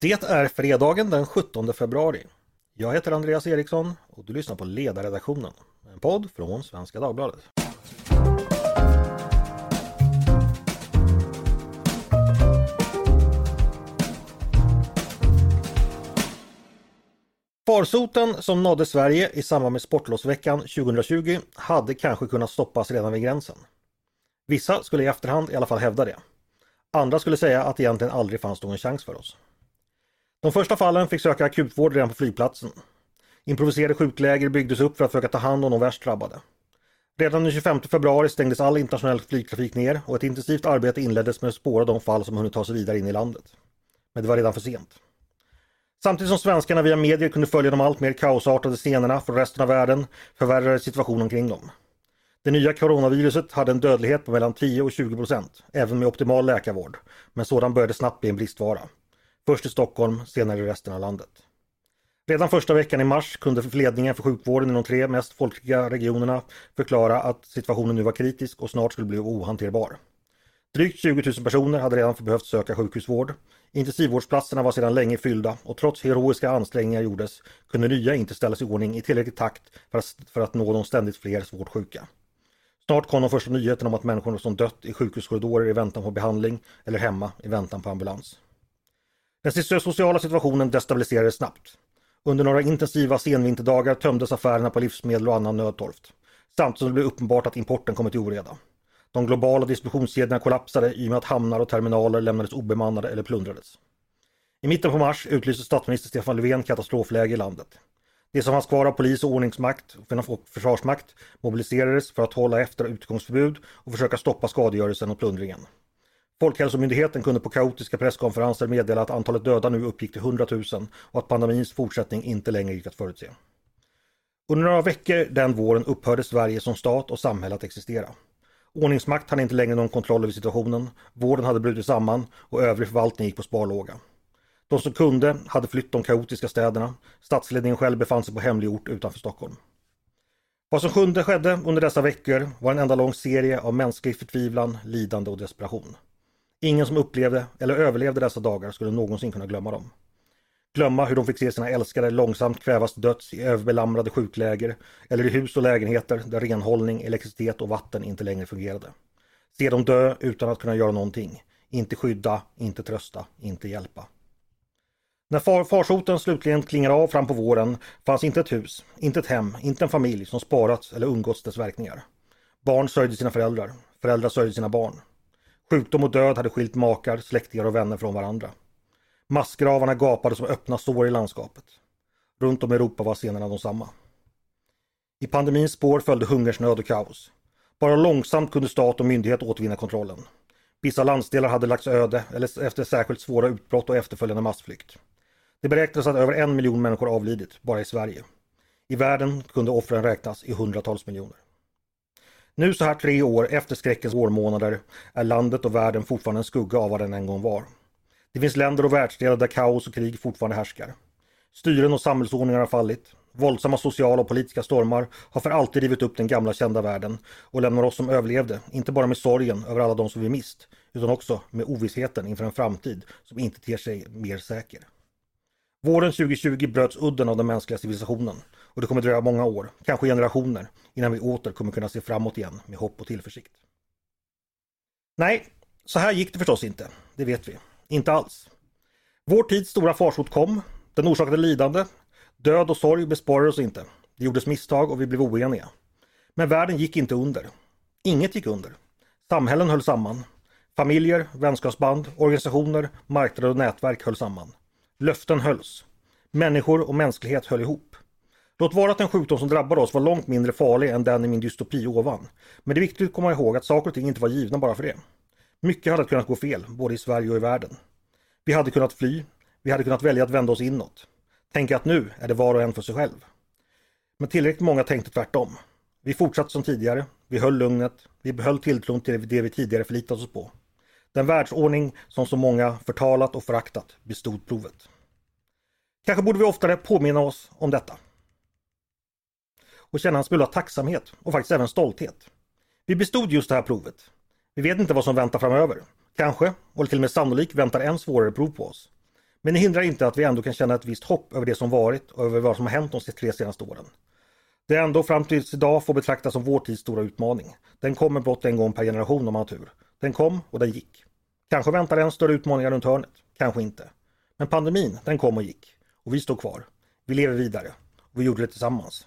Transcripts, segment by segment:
Det är fredagen den 17 februari. Jag heter Andreas Eriksson och du lyssnar på Ledarredaktionen, en podd från Svenska Dagbladet. Farsoten som nådde Sverige i samband med sportlovsveckan 2020 hade kanske kunnat stoppas redan vid gränsen. Vissa skulle i efterhand i alla fall hävda det. Andra skulle säga att det egentligen aldrig fanns någon chans för oss. De första fallen fick söka akutvård redan på flygplatsen. Improviserade sjukläger byggdes upp för att försöka ta hand om de värst drabbade. Redan den 25 februari stängdes all internationell flygtrafik ner och ett intensivt arbete inleddes med att spåra de fall som hunnit ta sig vidare in i landet. Men det var redan för sent. Samtidigt som svenskarna via medier kunde följa de allt mer kaosartade scenerna från resten av världen förvärrades situationen kring dem. Det nya coronaviruset hade en dödlighet på mellan 10 och 20 procent, även med optimal läkarvård. Men sådan började snabbt bli en bristvara. Först i Stockholm, senare i resten av landet. Redan första veckan i mars kunde ledningen för sjukvården i de tre mest folkrika regionerna förklara att situationen nu var kritisk och snart skulle bli ohanterbar. Drygt 20 000 personer hade redan behövt söka sjukhusvård. Intensivvårdsplatserna var sedan länge fyllda och trots heroiska ansträngningar gjordes kunde nya inte ställas i ordning i tillräcklig takt för att, för att nå de ständigt fler svårt sjuka. Snart kom de första nyheterna om att människor som dött i sjukhuskorridorer i väntan på behandling eller hemma i väntan på ambulans. Den sociala situationen destabiliserades snabbt. Under några intensiva senvinterdagar tömdes affärerna på livsmedel och annan nödtorft. Samtidigt som det blev uppenbart att importen kommit i oreda. De globala distributionskedjorna kollapsade i och med att hamnar och terminaler lämnades obemannade eller plundrades. I mitten på mars utlyste statsminister Stefan Löfven katastrofläge i landet. Det som fanns kvar av polis och ordningsmakt och försvarsmakt mobiliserades för att hålla efter utgångsförbud och försöka stoppa skadegörelsen och plundringen. Folkhälsomyndigheten kunde på kaotiska presskonferenser meddela att antalet döda nu uppgick till 100 000 och att pandemins fortsättning inte längre gick att förutse. Under några veckor den våren upphörde Sverige som stat och samhälle att existera. Ordningsmakt hade inte längre någon kontroll över situationen, vården hade brutit samman och övrig förvaltning gick på sparlåga. De som kunde hade flytt de kaotiska städerna. Statsledningen själv befann sig på hemlig ort utanför Stockholm. Vad som sjunde skedde under dessa veckor var en enda lång serie av mänsklig förtvivlan, lidande och desperation. Ingen som upplevde eller överlevde dessa dagar skulle någonsin kunna glömma dem. Glömma hur de fick se sina älskade långsamt kvävas döds i överbelamrade sjukläger eller i hus och lägenheter där renhållning, elektricitet och vatten inte längre fungerade. Se dem dö utan att kunna göra någonting. Inte skydda, inte trösta, inte hjälpa. När far, farsoten slutligen klingar av fram på våren fanns inte ett hus, inte ett hem, inte en familj som sparats eller undgått dess verkningar. Barn sörjde sina föräldrar, föräldrar sörjde sina barn. Sjukdom och död hade skilt makar, släktingar och vänner från varandra. Massgravarna gapade som öppna sår i landskapet. Runt om i Europa var scenerna de samma. I pandemins spår följde hungersnöd och kaos. Bara långsamt kunde stat och myndighet återvinna kontrollen. Vissa landsdelar hade lagts öde eller efter särskilt svåra utbrott och efterföljande massflykt. Det beräknas att över en miljon människor avlidit bara i Sverige. I världen kunde offren räknas i hundratals miljoner. Nu så här tre år efter skräckens vårmånader är landet och världen fortfarande en skugga av vad den en gång var. Det finns länder och världsdelar där kaos och krig fortfarande härskar. Styren och samhällsordningar har fallit. Våldsamma sociala och politiska stormar har för alltid rivit upp den gamla kända världen och lämnar oss som överlevde, inte bara med sorgen över alla de som vi mist, utan också med ovissheten inför en framtid som inte ter sig mer säker. Våren 2020 bröts udden av den mänskliga civilisationen och det kommer dröja många år, kanske generationer, innan vi åter kommer kunna se framåt igen med hopp och tillförsikt. Nej, så här gick det förstås inte, det vet vi. Inte alls. Vår tids stora farsot kom, den orsakade lidande, död och sorg besparade oss inte. Det gjordes misstag och vi blev oeniga. Men världen gick inte under. Inget gick under. Samhällen höll samman. Familjer, vänskapsband, organisationer, marknader och nätverk höll samman. Löften hölls. Människor och mänsklighet höll ihop. Låt vara att en sjukdom som drabbade oss var långt mindre farlig än den i min dystopi ovan. Men det är viktigt att komma ihåg att saker och ting inte var givna bara för det. Mycket hade kunnat gå fel, både i Sverige och i världen. Vi hade kunnat fly. Vi hade kunnat välja att vända oss inåt. Tänka att nu är det var och en för sig själv. Men tillräckligt många tänkte tvärtom. Vi fortsatte som tidigare. Vi höll lugnet. Vi behöll tilltron till det vi tidigare förlitat oss på. Den världsordning som så många förtalat och föraktat bestod provet. Kanske borde vi oftare påminna oss om detta. Och känna en smula tacksamhet och faktiskt även stolthet. Vi bestod just det här provet. Vi vet inte vad som väntar framöver. Kanske, och till och med sannolikt, väntar än svårare prov på oss. Men det hindrar inte att vi ändå kan känna ett visst hopp över det som varit och över vad som har hänt de tre senaste åren. Det är ändå fram tills idag får betraktas som vår tids stora utmaning. Den kommer blott en gång per generation om man har tur. Den kom och den gick. Kanske väntar en större utmaningar runt hörnet, kanske inte. Men pandemin, den kom och gick. Och vi står kvar. Vi lever vidare. Och vi gjorde det tillsammans.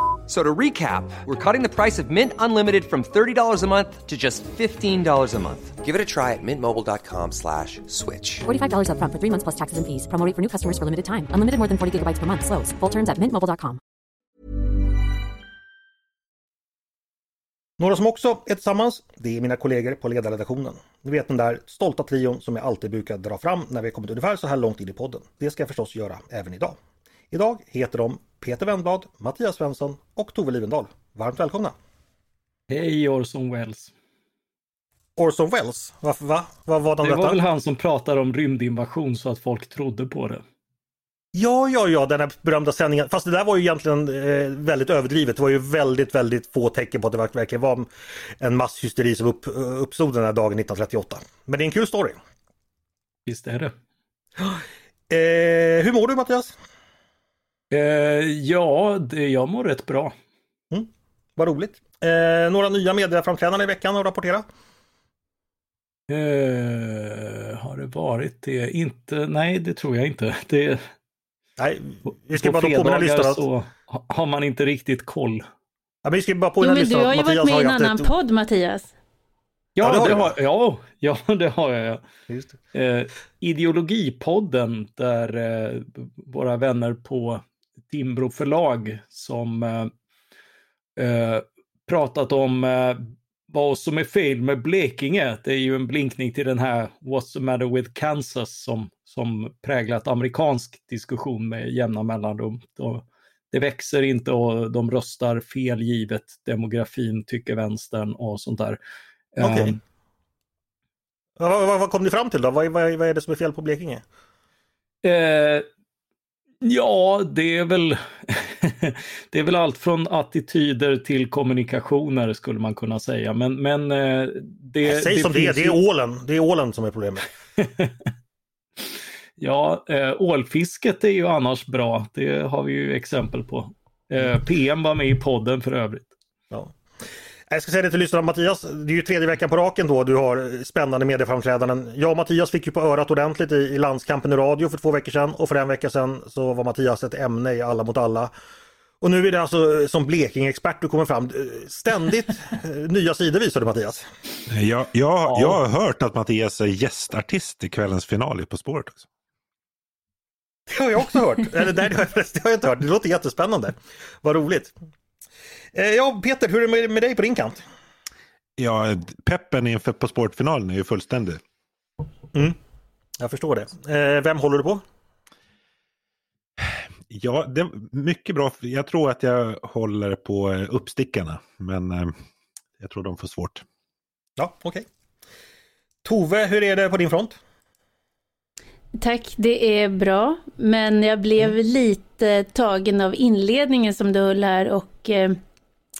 So to recap, we're cutting the price of Mint Unlimited from $30 a month to just $15 a month. Give it a try at mintmobile.com slash switch. $45 up front for three months plus taxes and fees. Promo rate for new customers for limited time. Unlimited more than 40 gigabytes per month. Slows. Full terms at mintmobile.com. Några som också är tillsammans, det är mina kollegor på ledarredaktionen. Ni vet den där stolta trion som jag alltid brukar dra fram när vi kommit ungefär så här långt in i podden. Det ska jag förstås göra även idag. Idag heter de Peter Wennblad, Mattias Svensson och Tove Livendal. Varmt välkomna! Hej Orson Welles! Orson Welles? Varför, va? Vad var de Det detta? var väl han som pratade om rymdinvasion så att folk trodde på det. Ja, ja, ja, den här berömda sändningen. Fast det där var ju egentligen eh, väldigt överdrivet. Det var ju väldigt, väldigt få tecken på att det verkligen var en masshysteri som upp, uppstod den här dagen 1938. Men det är en kul story. Visst är det. Eh, hur mår du Mattias? Eh, ja, det, jag mår rätt bra. Vad roligt. Eh, några nya medieframträdanden i veckan att rapportera? Eh, har det varit det? Inte, nej det tror jag inte. Det, Nej, vi ska på bara påminna fredagar lyssnarna så ha- har man inte riktigt koll. Ja, men vi ska bara Jo, påminna men du lyssnarna har ju Mattias varit med i en annan ett- podd, Mattias. Ja, Ja, det det har har, ja, ja, det har jag. Just det. Eh, Ideologipodden där eh, våra vänner på Timbro förlag som eh, eh, pratat om eh, vad som är fel med Blekinge. Det är ju en blinkning till den här What's the matter with Kansas som, som präglat amerikansk diskussion med jämna mellanrum. Det växer inte och de röstar fel givet demografin, tycker vänstern och sånt där. Eh, Vad, vad, vad kom ni fram till då? Vad, vad, vad är det som är fel på Blekinge? Eh, ja, det är väl det är väl allt från attityder till kommunikationer skulle man kunna säga. Men, men eh, det, Säg som det är, det är ålen. Det är ålen som är problemet. Ja, eh, ålfisket är ju annars bra. Det har vi ju exempel på. Eh, PM var med i podden för övrigt. Ja. Jag ska säga det till lyssnarna Mattias, det är ju tredje veckan på raken då du har spännande medieframträdanden. Jag och Mattias fick ju på örat ordentligt i, i landskampen i radio för två veckor sedan och för en vecka sedan så var Mattias ett ämne i Alla mot alla. Och nu är det alltså som Blekinge-expert du kommer fram. Ständigt eh, nya sidor visar du Mattias. Jag, jag, jag har hört att Mattias är gästartist i kvällens final i På spåret. Också. Det har jag också hört. Eller nej, det har jag, det har jag inte hört. Det låter jättespännande. Vad roligt. Eh, Ja, Peter, hur är det med, dig på din kant? Ja, peppen inför På spåret-finalen är ju fullständig. Jag förstår det. Eh, Vem håller du på? Ja, det är mycket bra. Jag tror att jag håller på eh, uppstickarna, men jag tror de får svårt. Ja, okej. Tove, hur är det på din front? Tack, det är bra. Men jag blev lite tagen av inledningen som du höll här och eh,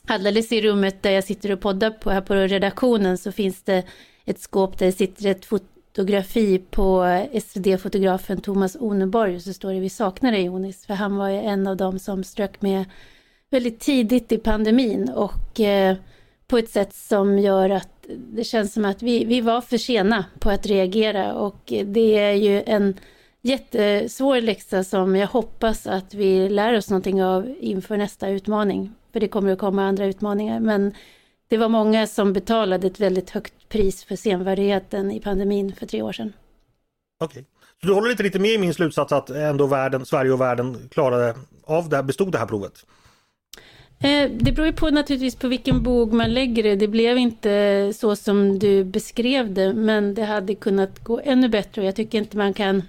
alldeles i rummet där jag sitter och poddar på, här på redaktionen så finns det ett skåp där det sitter ett fotografi på SvD-fotografen Thomas Oneborg och så står det vi saknar dig Jonis för han var ju en av dem som strök med väldigt tidigt i pandemin och eh, på ett sätt som gör att det känns som att vi, vi var för sena på att reagera och det är ju en jättesvår läxa som jag hoppas att vi lär oss någonting av inför nästa utmaning. För det kommer att komma andra utmaningar. Men det var många som betalade ett väldigt högt pris för senvärdigheten i pandemin för tre år sedan. Okej. Så du håller inte riktigt med i min slutsats att ändå världen, Sverige och världen klarade av det här, bestod det här provet? Eh, det beror ju på naturligtvis på vilken bog man lägger det. Det blev inte så som du beskrev det, men det hade kunnat gå ännu bättre jag tycker inte man kan...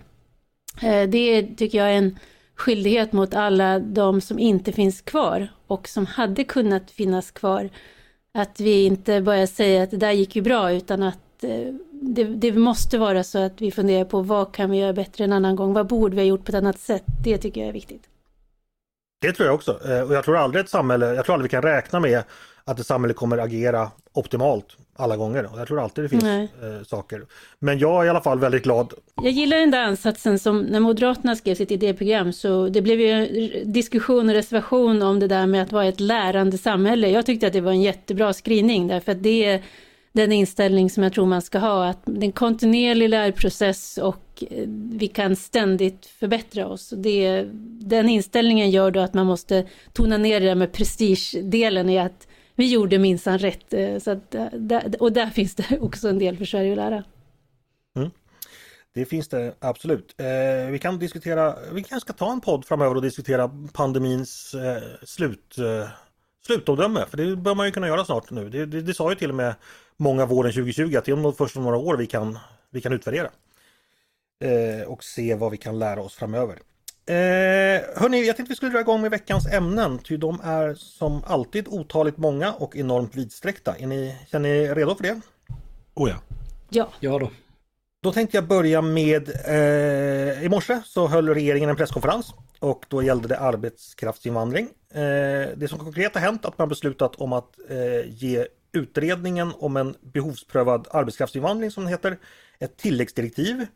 Eh, det tycker jag är en skyldighet mot alla de som inte finns kvar och som hade kunnat finnas kvar. Att vi inte börjar säga att det där gick ju bra utan att eh, det, det, måste vara så att vi funderar på vad kan vi göra bättre en annan gång? Vad borde vi ha gjort på ett annat sätt? Det tycker jag är viktigt. Det tror jag också. Eh, och jag tror aldrig ett samhälle, jag tror aldrig vi kan räkna med att ett samhälle kommer agera optimalt alla gånger. Och jag tror alltid det finns eh, saker. Men jag är i alla fall väldigt glad. Jag gillar den där ansatsen som när Moderaterna skrev sitt idéprogram så det blev ju diskussion och reservation om det där med att vara ett lärande samhälle. Jag tyckte att det var en jättebra skrivning därför att det den inställning som jag tror man ska ha, att det är en kontinuerlig lärprocess och eh, vi kan ständigt förbättra oss. Det, den inställningen gör då att man måste tona ner det där med prestigedelen i att vi gjorde minsann rätt. Eh, så att, eh, och där finns det också en del för Sverige att lära. Mm. Det finns det absolut. Eh, vi kan diskutera, vi kanske ska ta en podd framöver och diskutera pandemins eh, slut, eh, slutomdöme. För det bör man ju kunna göra snart nu. Det, det, det sa ju till och med många våren 2020 att det är om först om några år vi kan, vi kan utvärdera. Eh, och se vad vi kan lära oss framöver. Eh, hörni, jag tänkte vi skulle dra igång med veckans ämnen, ty de är som alltid otaligt många och enormt vidsträckta. Är ni, känner ni er redo för det? Oh ja. Ja. Ja då. Då tänkte jag börja med, eh, i morse så höll regeringen en presskonferens och då gällde det arbetskraftsinvandring. Eh, det som konkret har hänt är att man beslutat om att eh, ge utredningen om en behovsprövad arbetskraftsinvandring som den heter ett tilläggsdirektiv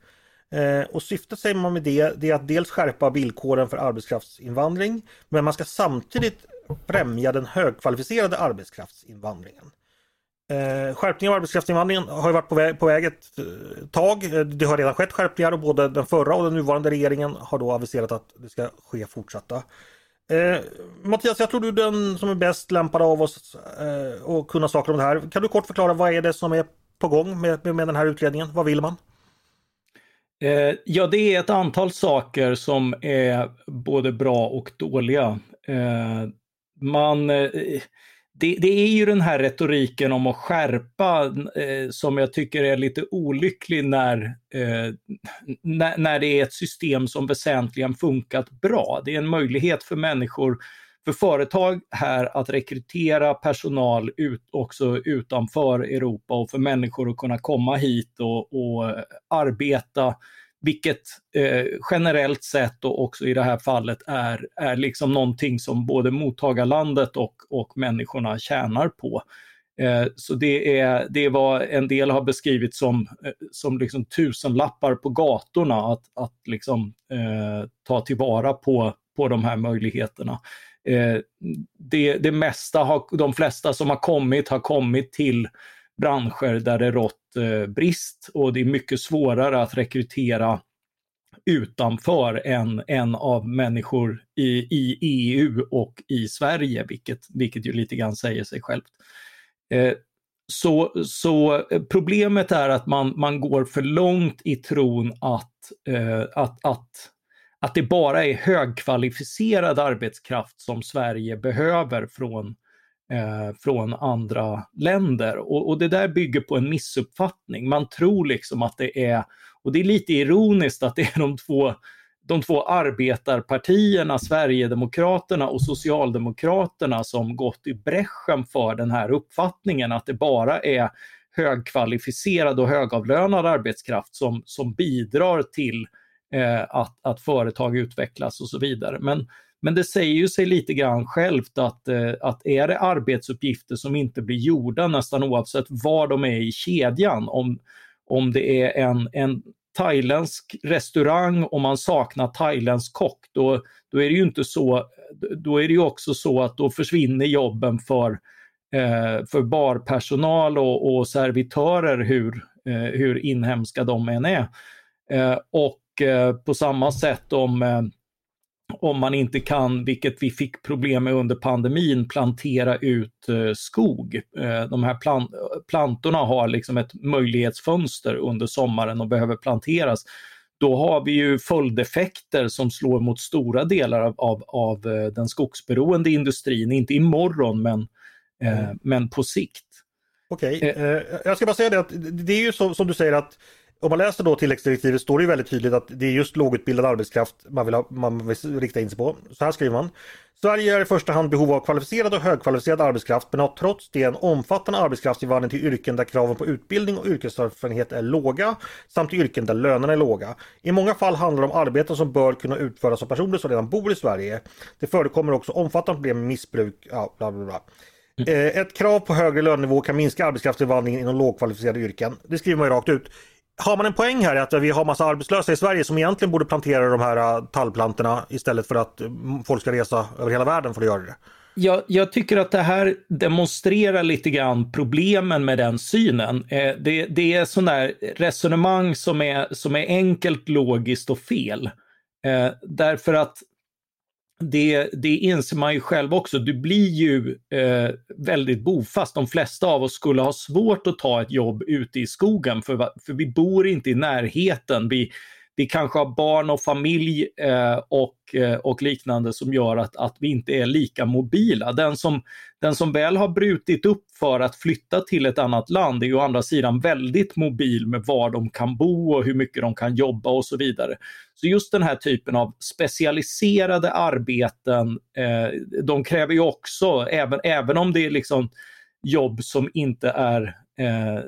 eh, och syftet säger man med det, det är att dels skärpa villkoren för arbetskraftsinvandring men man ska samtidigt främja den högkvalificerade arbetskraftsinvandringen. Eh, skärpningen av arbetskraftsinvandringen har varit på väg, på väg ett eh, tag. Eh, det har redan skett skärpningar och både den förra och den nuvarande regeringen har då aviserat att det ska ske fortsatta. Eh, Mattias, jag tror du är den som är bäst lämpad av oss eh, att kunna saker om det här. Kan du kort förklara vad är det som är på gång med, med, med den här utredningen? Vad vill man? Eh, ja, det är ett antal saker som är både bra och dåliga. Eh, man, eh, det, det, är ju den här retoriken om att skärpa eh, som jag tycker är lite olycklig när, eh, när, när det är ett system som väsentligen funkat bra. Det är en möjlighet för människor för företag här att rekrytera personal ut, också utanför Europa och för människor att kunna komma hit och, och arbeta, vilket eh, generellt sett och också i det här fallet är, är liksom någonting som både mottagarlandet och, och människorna tjänar på. Eh, så det är, det är vad en del har beskrivit som, eh, som liksom tusenlappar på gatorna att, att liksom, eh, ta tillvara på, på de här möjligheterna. Eh, det, det mesta har, de flesta som har kommit har kommit till branscher där det rått eh, brist och det är mycket svårare att rekrytera utanför än, än av människor i, i EU och i Sverige, vilket, vilket ju lite grann säger sig självt. Eh, så, så eh, problemet är att man, man går för långt i tron att, eh, att, att att det bara är högkvalificerad arbetskraft som Sverige behöver från, eh, från andra länder. Och, och, det där bygger på en missuppfattning. Man tror liksom att det är, och det är lite ironiskt att det är de två de två arbetarpartierna, Sverigedemokraterna och Socialdemokraterna som gått i bräschen för den här uppfattningen att det bara är högkvalificerad och högavlönad arbetskraft som, som bidrar till eh, att, att företag utvecklas och så vidare. Men, men det säger ju sig lite grann självt att, eh, att är det arbetsuppgifter som inte blir gjorda nästan oavsett var de är i kedjan, om, om det är en, en thailändsk restaurang och man saknar thailändsk kock, då, då är det ju inte så, då är det ju också så att då försvinner jobben för, eh, för barpersonal och, och servitörer hur, eh, hur inhemska de än är. Eh, och Eh, på samma sätt om, eh, om man inte kan, vilket vi fick problem med under pandemin, plantera ut eh, skog. De här plant plantorna har liksom ett möjlighetsfönster under sommaren och behöver planteras. Då har vi ju följdeffekter som slår mot stora delar av, av, av den skogsberoende industrin, inte imorgon men, mm. men på sikt. Okej, okay. jag ska bara säga det att det är ju så, som du säger att Om man läser då tilläggsdirektivet står det ju väldigt tydligt att det är just lågutbildad arbetskraft man vill, ha, man vill rikta in sig på. Så här skriver man. Sverige är i första hand behov av kvalificerad och högkvalificerad arbetskraft men har trots det en omfattande arbetskraftsinvandring till yrken där kraven på utbildning och yrkeserfarenhet är låga samt i yrken där lönerna är låga. I många fall handlar det om arbeten som bör kunna utföras av personer som redan bor i Sverige. Det förekommer också omfattande problem med missbruk, ja, bla bla bla. Eh, Ett krav på högre lönenivå kan minska arbetskraftsinvandringen inom lågkvalificerade yrken. Det skriver man ju rakt ut. Har man en poäng här att vi har massa arbetslösa i Sverige som egentligen borde plantera de här äh, tallplantorna istället för att mm, folk ska resa över hela världen för att göra det? Jag, jag, tycker att det här demonstrerar lite grann problemen med den synen. Eh, det, det, är sådana där resonemang som är, som är enkelt, logiskt och fel. Eh, därför att det, det inser man ju själv också, du blir ju eh, väldigt bofast. De flesta av oss skulle ha svårt att ta ett jobb ute i skogen för, för vi bor inte i närheten. Vi, vi kanske har barn och familj eh, och, eh, och liknande som gör att, att vi inte är lika mobila. Den som, den som väl har brutit upp för att flytta till ett annat land är ju å andra sidan väldigt mobil med var de kan bo och hur mycket de kan jobba och så vidare. Så just den här typen av specialiserade arbeten, eh, de kräver ju också, även, även om det är liksom jobb som inte är Eh,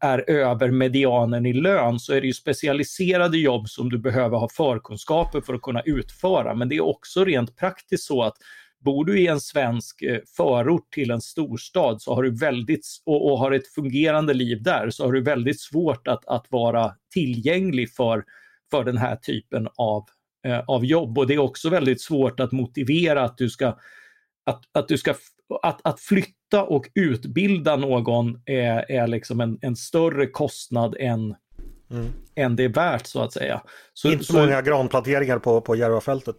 är över medianen i lön så är det ju specialiserade jobb som du behöver ha förkunskaper för att kunna utföra. Men det är också rent praktiskt så att bor du i en svensk eh, förort till en storstad så har du väldigt, och, och har ett fungerande liv där så har du väldigt svårt att, att vara tillgänglig för, för den här typen av, eh, av jobb. Och det är också väldigt svårt att motivera att du ska, att, att du ska att, att flytta och utbilda någon är, är liksom en, en större kostnad än, mm. än det är värt så att säga. Så, Inte så många granplanteringar på, på Järvafältet.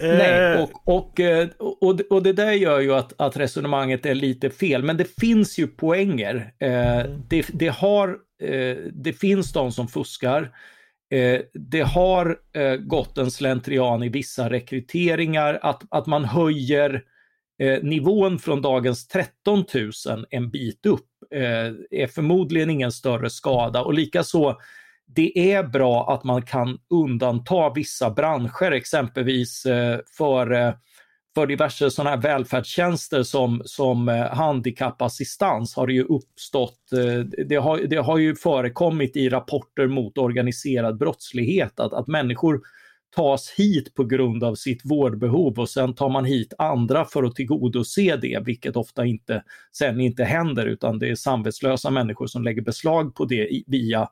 Nej, eh. och, och, eh, och, och det där gör ju att, att resonemanget är lite fel, men det finns ju poänger. Eh, mm. det, det, har, det finns de som fuskar. Det har gått en slentrian i vissa rekryteringar, att, att man höjer Eh, nivån från dagens 13 000 en bit upp eh, är förmodligen ingen större skada. Och likaså det är bra att man kan undanta vissa branscher, exempelvis eh, för, eh, för diverse sådana här välfärdstjänster som, som eh, handikappassistans har det ju uppstått, eh, det har, det har ju förekommit i rapporter mot organiserad brottslighet att, att människor tas hit på grund av sitt vårdbehov och sen tar man hit andra för att tillgodose det, vilket ofta inte sen inte händer utan det är samvetslösa människor som lägger beslag på det via,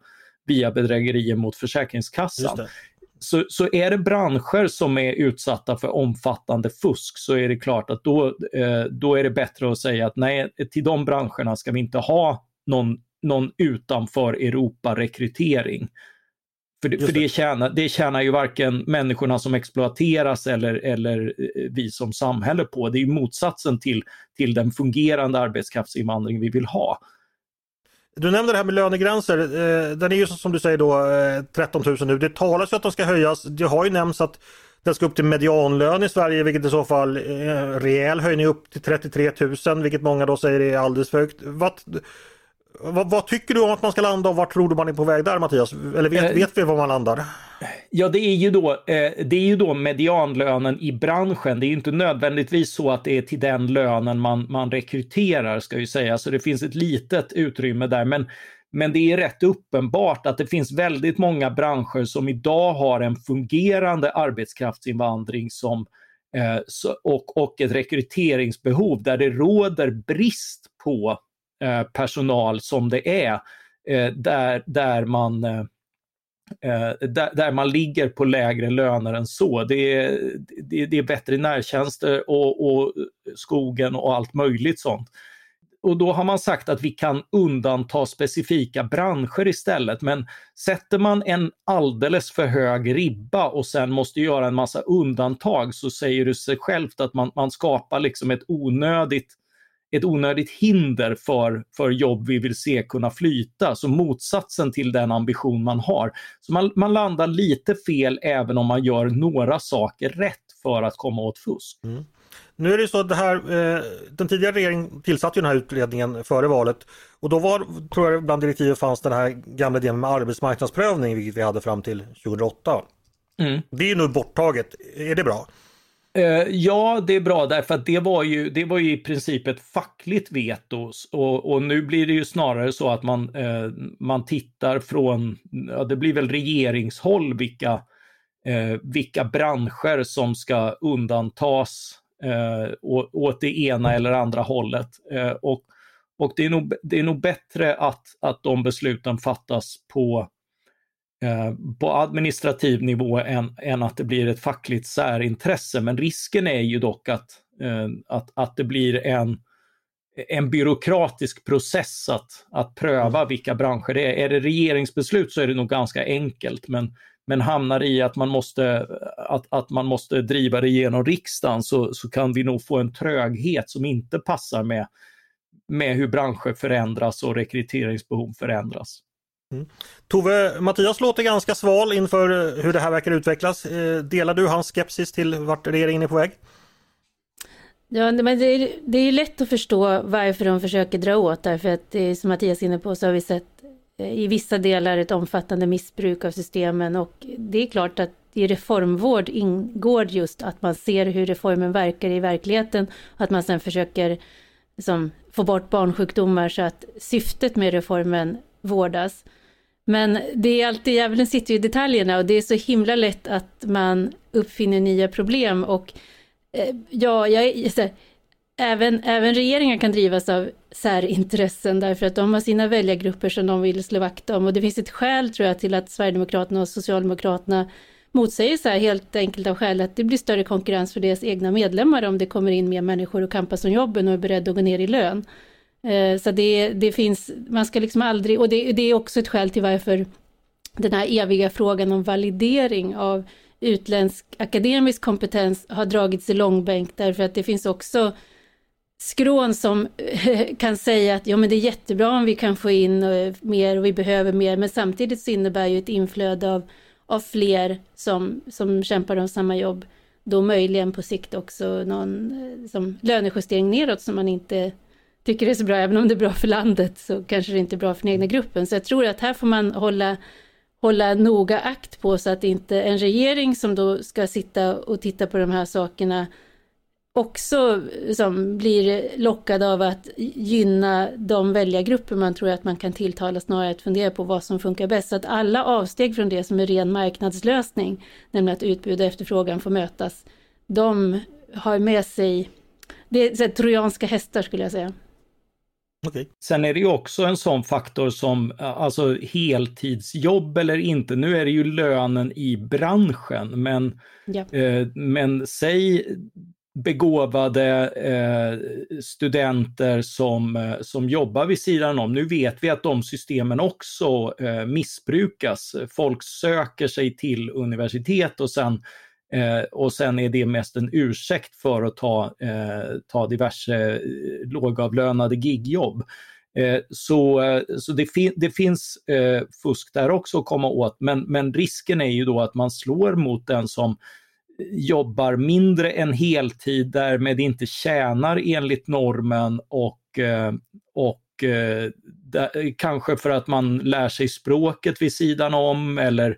via bedrägerier mot Försäkringskassan. Så, så är det branscher som är utsatta för omfattande fusk så är det klart att då, eh, då är det bättre att säga att nej, till de branscherna ska vi inte ha någon, någon utanför Europa-rekrytering. För, det, för det, tjänar, det tjänar ju varken människorna som exploateras eller, eller eh, vi som samhälle på. Det är motsatsen till, till den fungerande arbetskraftsinvandring vi vill ha. Du nämnde det här med lönegränser. Eh, den är ju som du säger då 13 eh, 000 nu. Det talas ju att de ska höjas. Det har ju nämnts att den ska upp till medianlön i Sverige vilket i så fall är rejäl höjning upp till 33 000 vilket många då säger är alldeles för högt. Vad, vad, vad, tycker du om att man ska landa och vart tror du man är på väg där Mattias? Eller vet, eh, vet vi var man landar? Ja, det är, ju då, eh, det är ju då medianlönen i branschen. Det är ju inte nödvändigtvis så att det är till den lönen man, man rekryterar, ska jag säga. Så det finns ett litet utrymme där. Men, men det är rätt uppenbart att det finns väldigt många branscher som idag har en fungerande arbetskraftsinvandring som, eh, och, och ett rekryteringsbehov där det råder brist på Eh, personal som det är, eh, där, där man eh, där, där, man ligger på lägre löner än så. Det är, det, det är veterinärtjänster och, och skogen och allt möjligt sånt. Och då har man sagt att vi kan undanta specifika branscher istället. Men sätter man en alldeles för hög ribba och sen måste göra en massa undantag så säger det sig självt att man, man skapar liksom ett onödigt ett onödigt hinder för, för jobb vi vill se kunna flyta. Så motsatsen till den ambition man har. Så man, man landar lite fel även om man gör några saker rätt för att komma åt fusk. Mm. Nu är det så att det här, eh, den tidigare regeringen tillsatte ju den här utredningen före valet och då var, tror jag bland direktiven fanns den här gamla idén med arbetsmarknadsprövning vilket vi hade fram till 2008. Mm. Det är nu borttaget, är det bra? Eh, ja, det är bra därför att det var ju, det var ju i princip ett fackligt veto och, och nu blir det ju snarare så att man, eh, man tittar från, ja, det blir väl regeringshåll vilka, eh, vilka branscher som ska undantas eh, åt det ena eller andra hållet. Eh, och och det, är nog, det är nog bättre att, att de besluten fattas på Eh, på administrativ nivå än, än att det blir ett fackligt särintresse. Men risken är ju dock att, eh, att, att det blir en, en byråkratisk process att, att pröva mm. vilka branscher det är. Är det regeringsbeslut så är det nog ganska enkelt, men, men hamnar i att man måste, att, att man måste driva det genom riksdagen så, så kan vi nog få en tröghet som inte passar med, med hur branscher förändras och rekryteringsbehov förändras. Mm. Tove, Mattias låter ganska sval inför eh, hur det här verkar utvecklas. Eh, delar du hans skepsis till vart regeringen är på väg? Ja, men det är, det är lätt att förstå varför de försöker dra åt därför att det är, som Mattias är inne på så har vi sett eh, i vissa delar ett omfattande missbruk av systemen och det är klart att i reformvård ingår just att man ser hur reformen verkar i verkligheten och att man sedan försöker liksom, få bort barnsjukdomar så att syftet med reformen vårdas. Men det är alltid, djävulen sitter ju i detaljerna och det är så himla lätt att man uppfinner nya problem och eh, ja, jag, så här, även, även regeringar kan drivas av särintressen därför att de har sina väljargrupper som de vill slå vakt om och det finns ett skäl tror jag till att Sverigedemokraterna och Socialdemokraterna motsäger så här helt enkelt av skäl att det blir större konkurrens för deras egna medlemmar om det kommer in mer människor och kampas om jobben och är beredda att gå ner i lön. Eh, så det, det finns, man ska liksom aldrig, och det, det är också ett skäl till varför den här eviga frågan om validering av utländsk akademisk kompetens har dragits i långbänk därför att det finns också skrån som eh, kan säga att ja men det är jättebra om vi kan få in eh, mer och vi behöver mer men samtidigt så innebär ju ett inflöde av, av fler som, som kämpar om samma jobb då möjligen på sikt också någon som lönejustering neråt som man inte tycker det är så bra, även om det är bra för landet så kanske det inte är bra för den egna gruppen. Så jag tror att här får man hålla, hålla noga akt på så att inte en regering som då ska sitta och titta på de här sakerna också som blir lockad av att gynna de väljargrupper man tror att man kan tilltala snarare att fundera på vad som funkar bäst. Så att alla avsteg från det som är ren marknadslösning, nämligen att utbud och efterfrågan får mötas, de har med sig, det är trojanska hästar skulle jag säga. Okay. Sen är det ju också en sån faktor som, alltså heltidsjobb eller inte, nu är det ju lönen i branschen, men, ja. eh, men säg begåvade eh, studenter som, eh, som jobbar vid sidan om. Nu vet vi att de systemen också eh, missbrukas. Folk söker sig till universitet och sen Eh, och sen är det mest en ursäkt för att ta, eh, ta diverse eh, lågavlönade gigjobb. Eh, så eh, så det, fin det finns eh, fusk där också att komma åt, men, men risken är ju då att man slår mot den som jobbar mindre än heltid, därmed inte tjänar enligt normen och, eh, och eh, där, kanske för att man lär sig språket vid sidan om eller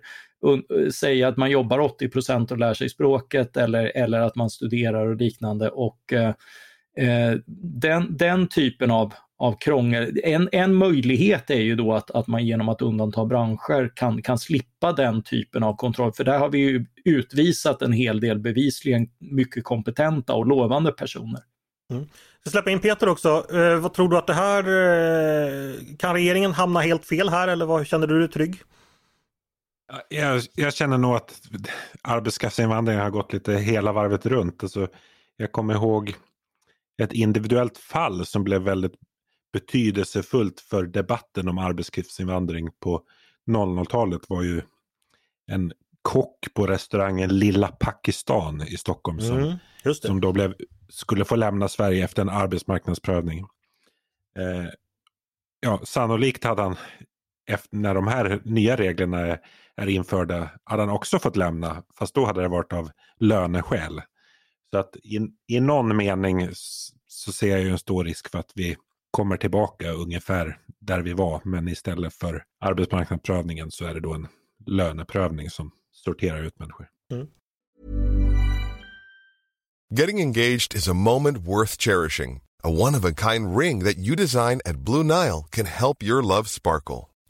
säga att man jobbar 80% och lär sig språket eller, eller att man studerar och liknande. Och eh, eh, den, den typen av, av krångel, en, en möjlighet är ju då att, att man genom att undanta branscher kan, kan slippa den typen av kontroll. För där har vi ju utvisat en hel del bevisligen mycket kompetenta och lovande personer. Mm. Jag släppa in Peter också. Eh, vad tror du att det här, eh, kan regeringen hamna helt fel här eller vad, känner du dig trygg? Jag, jag, känner nog att arbetskraftsinvandringen har gått lite hela varvet runt. Alltså, jag kommer ihåg ett individuellt fall som blev väldigt betydelsefullt för debatten om arbetskraftsinvandring på 00-talet var ju en kock på restaurangen Lilla Pakistan i Stockholm som, mm, som då blev, skulle få lämna Sverige efter en arbetsmarknadsprövning. Eh, ja, sannolikt hade han efter, när de här nya reglerna är, är införda hade han också fått lämna. Fast då hade det varit av löneskäl. Så att i, i någon mening så ser jag ju en stor risk för att vi kommer tillbaka ungefär där vi var. Men istället för arbetsmarknadsprövningen så är det då en löneprövning som sorterar ut människor. Mm. Getting engaged is a moment worth cherishing. A one-of-a-kind ring that you design at Blue Nile can help your love sparkle.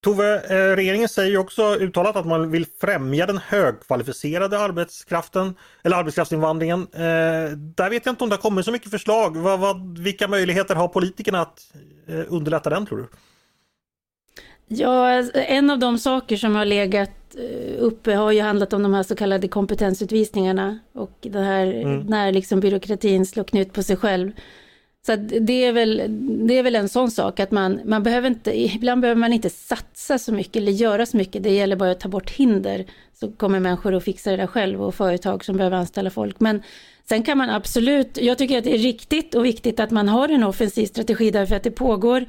Tove, eh, regeringen säger ju också uttalat att man vill främja den högkvalificerade arbetskraften eller arbetskraftsinvandringen. Eh, där vet jag inte om det har kommit så mycket förslag. Vad, vad, vilka möjligheter har politikerna att eh, underlätta den tror du? Ja, en av de saker som har legat uppe har ju handlat om de här så kallade kompetensutvisningarna och det här mm. när liksom byråkratin slår knut på sig själv. Så det är, väl, det är väl en sån sak att man, man behöver inte, ibland behöver man inte satsa så mycket eller göra så mycket. Det gäller bara att ta bort hinder. Så kommer människor att fixa det där själv och företag som behöver anställa folk. Men sen kan man absolut, jag tycker att det är riktigt och viktigt att man har en offensiv strategi därför att det pågår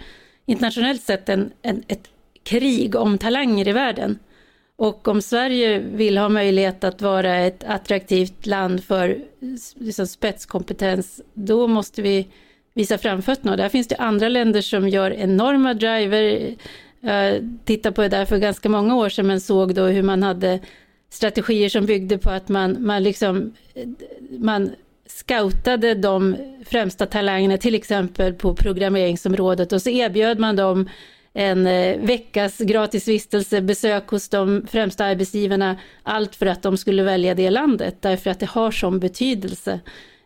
internationellt sett en, en, ett krig om talanger i världen. Och om Sverige vill ha möjlighet att vara ett attraktivt land för liksom spetskompetens, då måste vi visa framfötterna. Och där finns det andra länder som gör enorma driver. Jag tittade på det där för ganska många år sedan men såg då hur man hade strategier som byggde på att man, man liksom man scoutade de främsta talangerna, till exempel på programmeringsområdet och så erbjöd man dem en eh, veckas gratis vistelse, besök hos de främsta arbetsgivarna, allt för att de skulle välja det landet, därför att det har sån betydelse.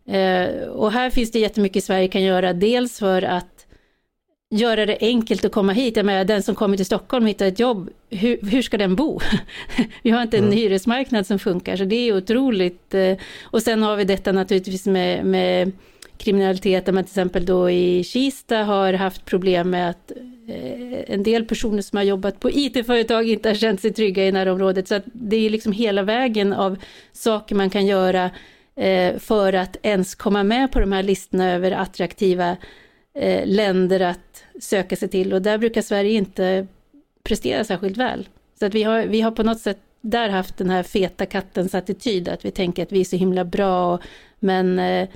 Eh, och här finns det jättemycket Sverige kan göra, dels för att göra det enkelt att komma hit. Jag menar, den som kommer till Stockholm och hittar ett jobb, hur, hur ska den bo? vi har inte en mm. hyresmarknad som funkar, så det är otroligt. Eh, och sen har vi detta naturligtvis med, med kriminalitet, där man till exempel då i Kista har haft problem med att eh, en del personer som har jobbat på IT-företag inte har känt sig trygga i närområdet. Så att det är liksom hela vägen av saker man kan göra för att ens komma med på de här listorna över attraktiva eh, länder att söka sig till. Och där brukar Sverige inte prestera särskilt väl. Så att vi har, vi har på något sätt där haft den här feta kattens attityd, att vi tänker att vi är så himla bra, men eh,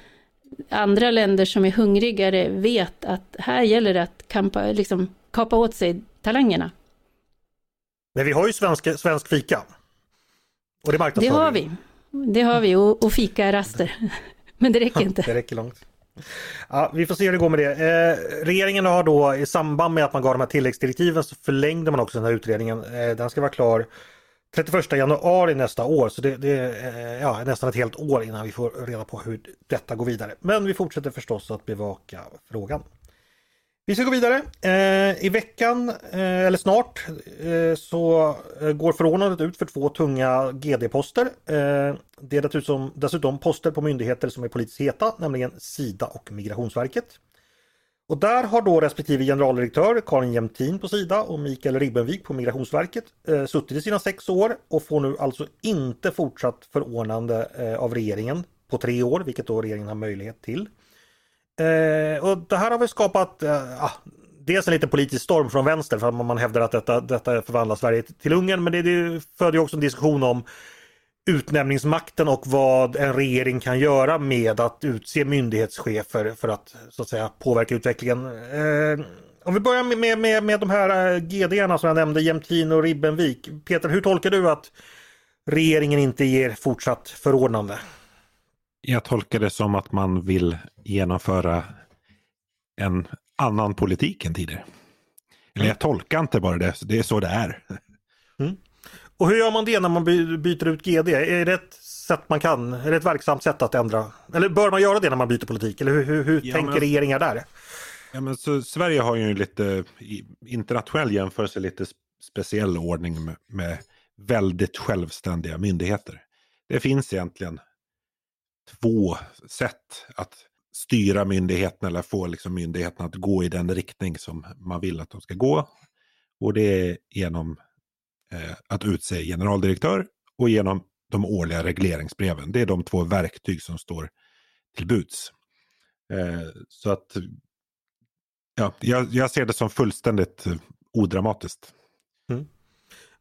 andra länder som är hungrigare vet att här gäller det att kampa, liksom, kapa åt sig talangerna. Men vi har ju svensk, svensk fika. Och det Det har vi. Det har vi och, och fika-raster. Men det räcker inte. det räcker långt. Ja, vi får se hur det går med det. Eh, regeringen har då i samband med att man gav de här tilläggsdirektiven så förlängde man också den här utredningen. Eh, den ska vara klar 31 januari nästa år så det, det är ja, nästan ett helt år innan vi får reda på hur detta går vidare. Men vi fortsätter förstås att bevaka frågan. Vi ska gå vidare. Eh, I veckan, eh, eller snart, eh, så eh, går förordnandet ut för två tunga GD-poster. Eh, det är dessutom, dessutom poster på myndigheter som är politiskt heta, nämligen Sida och Migrationsverket. Och där har då respektive generaldirektör Karin Jämtin på Sida och Mikael Ribbenvik på Migrationsverket eh, suttit i sina sex år och får nu alltså inte fortsatt förordnande eh, av regeringen på tre år, vilket då regeringen har möjlighet till. Eh, och det här har väl skapat eh, ah, dels en liten politisk storm från vänster för att man hävdar att detta, detta förvandlar Sverige till Ungern. Men det, det föder också en diskussion om utnämningsmakten och vad en regering kan göra med att utse myndighetschefer för att så att säga påverka utvecklingen. Eh, om vi börjar med, med, med, med de här eh, GDerna som jag nämnde, Jämtin och Ribbenvik. Peter, hur tolkar du att regeringen inte ger fortsatt förordnande? Jag tolkar det som att man vill genomföra en annan politik än tidigare. Eller mm. jag tolkar inte bara det, det är så det är. Mm. Och hur gör man det när man byter ut GD? Är det ett sätt man kan, är det ett verksamt sätt att ändra? Eller bör man göra det när man byter politik? Eller hur, hur, hur ja, tänker men, regeringar där? Ja, men så, Sverige har ju lite internationell jämförelse lite speciell ordning med, med väldigt självständiga myndigheter. Det finns egentligen två sätt att styra myndigheten eller få liksom myndigheten att gå i den riktning som man vill att de ska gå. Och det är genom eh, att utse generaldirektör och genom de årliga regleringsbreven. Det är de två verktyg som står till buds. Eh, så att ja, jag, jag, ser det som fullständigt eh, odramatiskt. Mm.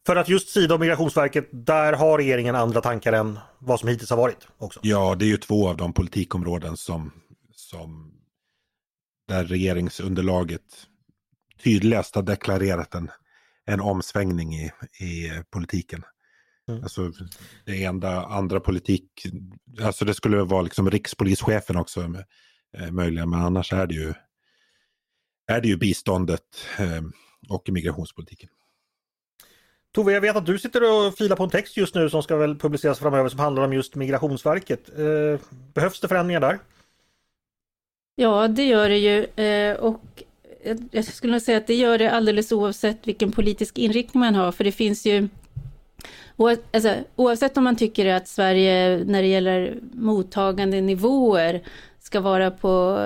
För att just Sida och Migrationsverket, där har regeringen andra tankar än vad som hittills har varit? också. Ja, det är ju två av de politikområden som, som där regeringsunderlaget tydligast har deklarerat en, en omsvängning i, i politiken. Mm. Alltså det enda andra politik, alltså det skulle vara liksom rikspolischefen också eh, möjligen, men annars är det ju, är det ju biståndet eh, och migrationspolitiken. Tove, jag vet att du sitter och filar på en text just nu som ska väl publiceras framöver som handlar om just Migrationsverket. Eh, behövs det förändringar där? Ja, det gör det ju. Eh, och jag skulle nog säga att det gör det alldeles oavsett vilken politisk inriktning man har, för det finns ju Alltså, oavsett om man tycker att Sverige när det gäller mottagande nivåer ska vara på,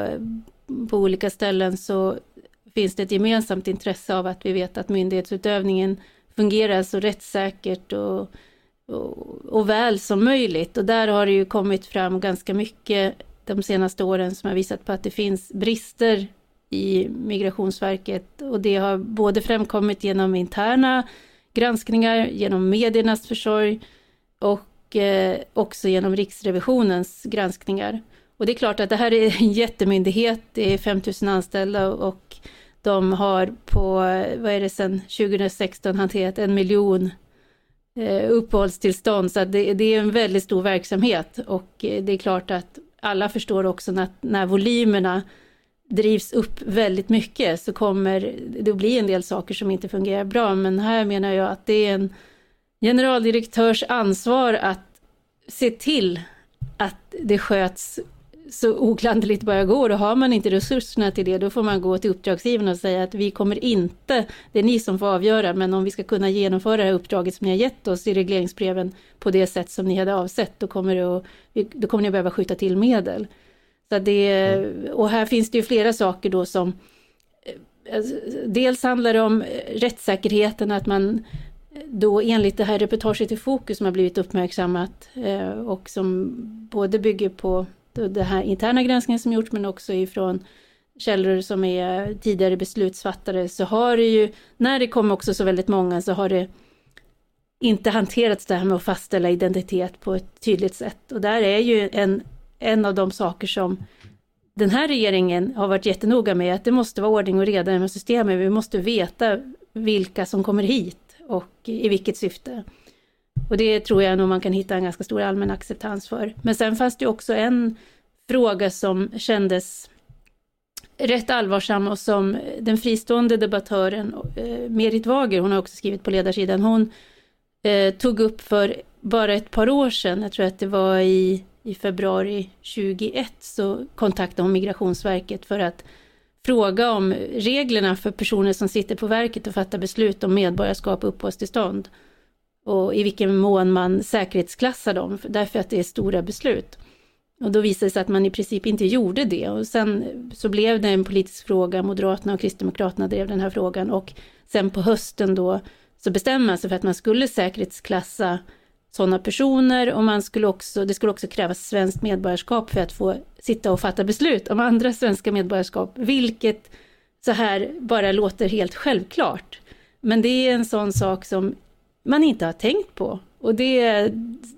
på olika ställen så finns det ett gemensamt intresse av att vi vet att myndighetsutövningen fungerar så rättssäkert och, och, och, väl som möjligt. Och där har det ju kommit fram ganska mycket de senaste åren som har visat på att det finns brister i Migrationsverket och det har både framkommit genom interna granskningar, genom mediernas försorg och eh, också genom Riksrevisionens granskningar. Och det är klart att det här är en jättemyndighet, det är 5000 anställda och de har på, vad är det sedan 2016 hanterat en miljon eh, uppehållstillstånd, så det, det, är en väldigt stor verksamhet och eh, det är klart att alla förstår också att när volymerna drivs upp väldigt mycket så kommer det att bli en del saker som inte fungerar bra. Men här menar jag att det är en generaldirektörs ansvar att se till att det sköts så oklanderligt bara går och har man inte resurserna till det då får man gå till uppdragsgivaren och säga att vi kommer inte, det är ni som får avgöra, men om vi ska kunna genomföra det här uppdraget som ni har gett oss i regleringsbreven på det sätt som ni hade avsett, då kommer, det att, då kommer ni att behöva skjuta till medel. Så det, och här finns det ju flera saker då som eh, alltså, Dels handlar det om rättssäkerheten, att man då enligt det här reportaget i Fokus som har blivit uppmärksammat eh, och som både bygger på den här interna granskningen som gjorts men också ifrån källor som är tidigare beslutsfattare så har det ju, när det kom också så väldigt många så har det inte hanterats det här med att fastställa identitet på ett tydligt sätt. Och där är ju en en av de saker som den här regeringen har varit jättenoga med, att det måste vara ordning och reda med systemet. Vi måste veta vilka som kommer hit och i vilket syfte. Och det tror jag nog man kan hitta en ganska stor allmän acceptans för. Men sen fanns det också en fråga som kändes rätt allvarsam och som den fristående debattören eh, Merit Wager, hon har också skrivit på ledarsidan, hon eh, tog upp för bara ett par år sedan, jag tror att det var i i februari 2021 så kontaktade hon Migrationsverket för att fråga om reglerna för personer som sitter på verket och fattar beslut om medborgarskap och uppehållstillstånd. Och i vilken mån man säkerhetsklassar dem, därför att det är stora beslut. Och då visade det sig att man i princip inte gjorde det. Och sen så blev det en politisk fråga, Moderaterna och Kristdemokraterna drev den här frågan och sen på hösten då så bestämde man sig för att man skulle säkerhetsklassa sådana personer och man skulle också, det skulle också krävas svenskt medborgarskap för att få sitta och fatta beslut om andra svenska medborgarskap, vilket så här bara låter helt självklart. Men det är en sån sak som man inte har tänkt på och det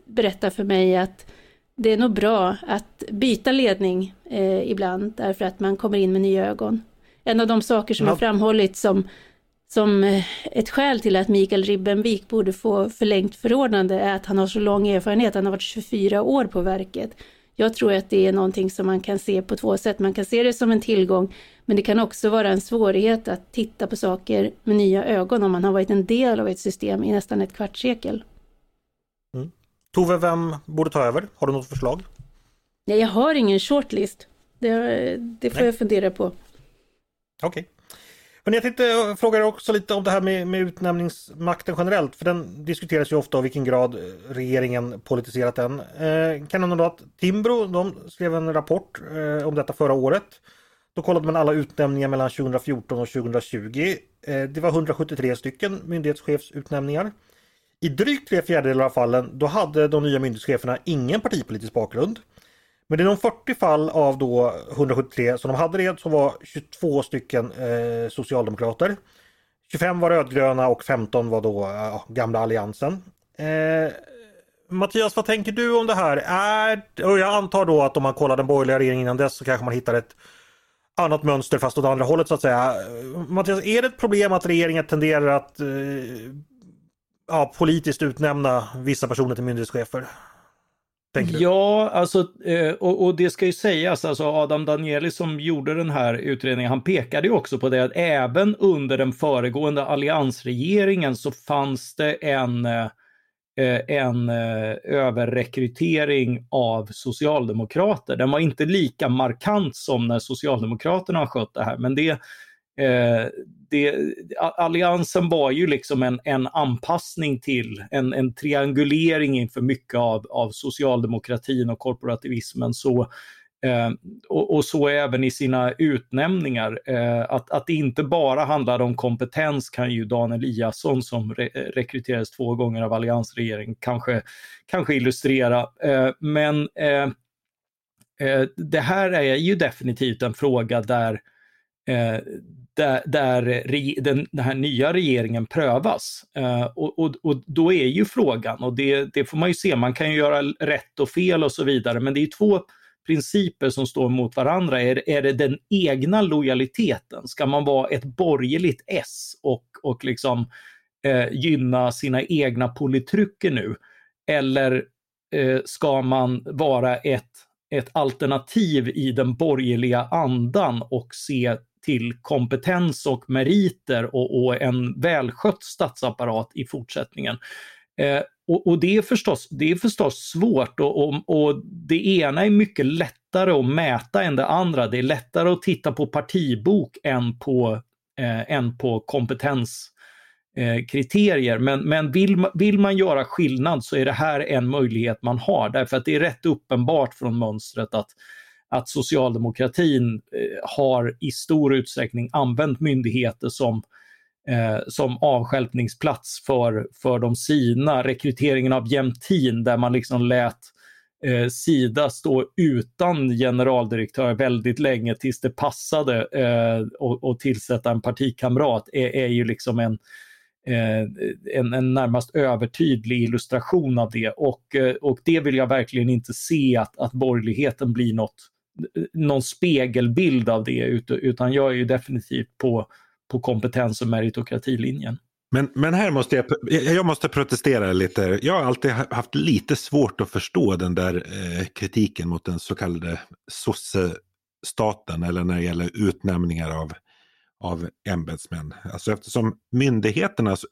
berättar för mig att det är nog bra att byta ledning eh, ibland därför att man kommer in med nya ögon. En av de saker som ja. har framhållits som som eh, ett skäl till att Mikael Ribbenvik borde få förlängt förordnande är att han har så lång erfarenhet, han har varit 24 år på verket. Jag tror att det är någonting som man kan se på två sätt. Man kan se det som en tillgång, men det kan också vara en svårighet att titta på saker med nya ögon om man har varit en del av ett system i nästan ett kvartssekel. Mm. Tove, vem borde ta över? Har du något förslag? Nej, jag har ingen shortlist. Det, det får Nej. jag fundera på. Okej. Okay. Men jag tänkte eh, fråga också lite om det här med, med utnämningsmakten generellt, för den diskuteras ju ofta och vilken grad eh, regeringen politiserat den. Eh, kan jag att Timbro, de skrev en rapport eh, om detta förra året. Då kollade man alla utnämningar mellan 2014 och 2020. Eh, det var 173 stycken myndighetschefsutnämningar. I drygt tre fjärdedelar av fallen då hade de nya myndighetscheferna ingen partipolitisk bakgrund. Men i de 40 fall av då 173 som de hade det så var 22 stycken eh, socialdemokrater. 25 var rödgröna och 15 var då eh, ja, gamla alliansen. Eh, Mattias, vad tänker du om det här? Är, och jag antar då att om man kollar den borgerliga regeringen innan dess så kanske man hittar ett annat mönster fast åt andra hållet så att säga. Mattias, är det ett problem att regeringen tenderar att eh, ja, politiskt utnämna vissa personer till myndighetschefer? Ja, alltså, eh, och, och, det ska ju sägas, alltså Adam Danieli som gjorde den här utredningen, han pekade ju också på det att även under den föregående alliansregeringen så fanns det en, eh, en eh, överrekrytering av socialdemokrater. Den var inte lika markant som när Socialdemokraterna har skött det här, men det, Eh, det, alliansen var ju liksom en, en anpassning till, en, en triangulering inför mycket av, av socialdemokratin och korporativismen. Så, eh, och, och, så även i sina utnämningar. Eh, att, att det inte bara handlade om kompetens kan ju Dan Eliasson som re, rekryterades två gånger av alliansregeringen kanske, kanske illustrera. Eh, men eh, eh, det här är ju definitivt en fråga där eh, Eh, där, där den, den, här nya regeringen prövas. Eh, och, och, och, då är ju frågan, och det, det, får man ju se, man kan ju göra rätt och fel och så vidare, men det är två principer som står mot varandra. Är, är det den egna lojaliteten? Ska man vara ett borgerligt S och, och liksom eh, gynna sina egna politruker nu? Eller eh, ska man vara ett, ett alternativ i den borgerliga andan och se till kompetens och meriter och, och en välskött statsapparat i fortsättningen. Eh, och, och, det, är förstås, det är förstås svårt och, och, och, det ena är mycket lättare att mäta än det andra. Det är lättare att titta på partibok än på, eh, än på kompetenskriterier. Eh, men, men vill, vill man göra skillnad så är det här en möjlighet man har därför att det är rätt uppenbart från mönstret att att socialdemokratin eh, har i stor utsträckning använt myndigheter som, eh, som avskälpningsplats för, för de sina. Rekryteringen av Jämtin där man liksom lät eh, Sida stå utan generaldirektör väldigt länge tills det passade eh, och, och tillsätta en partikamrat är, är ju liksom en, eh, en, en, närmast övertydlig illustration av det. Och, eh, och det vill jag verkligen inte se att, att borgerligheten blir något någon spegelbild av det, utan jag är ju definitivt på, på kompetens och meritokratilinjen. Men, men här måste jag, jag måste protestera lite. Jag har alltid haft lite svårt att förstå den där eh, kritiken mot den så kallade sossestaten eller när det gäller utnämningar av, av ämbetsmän. Alltså eftersom myndigheternas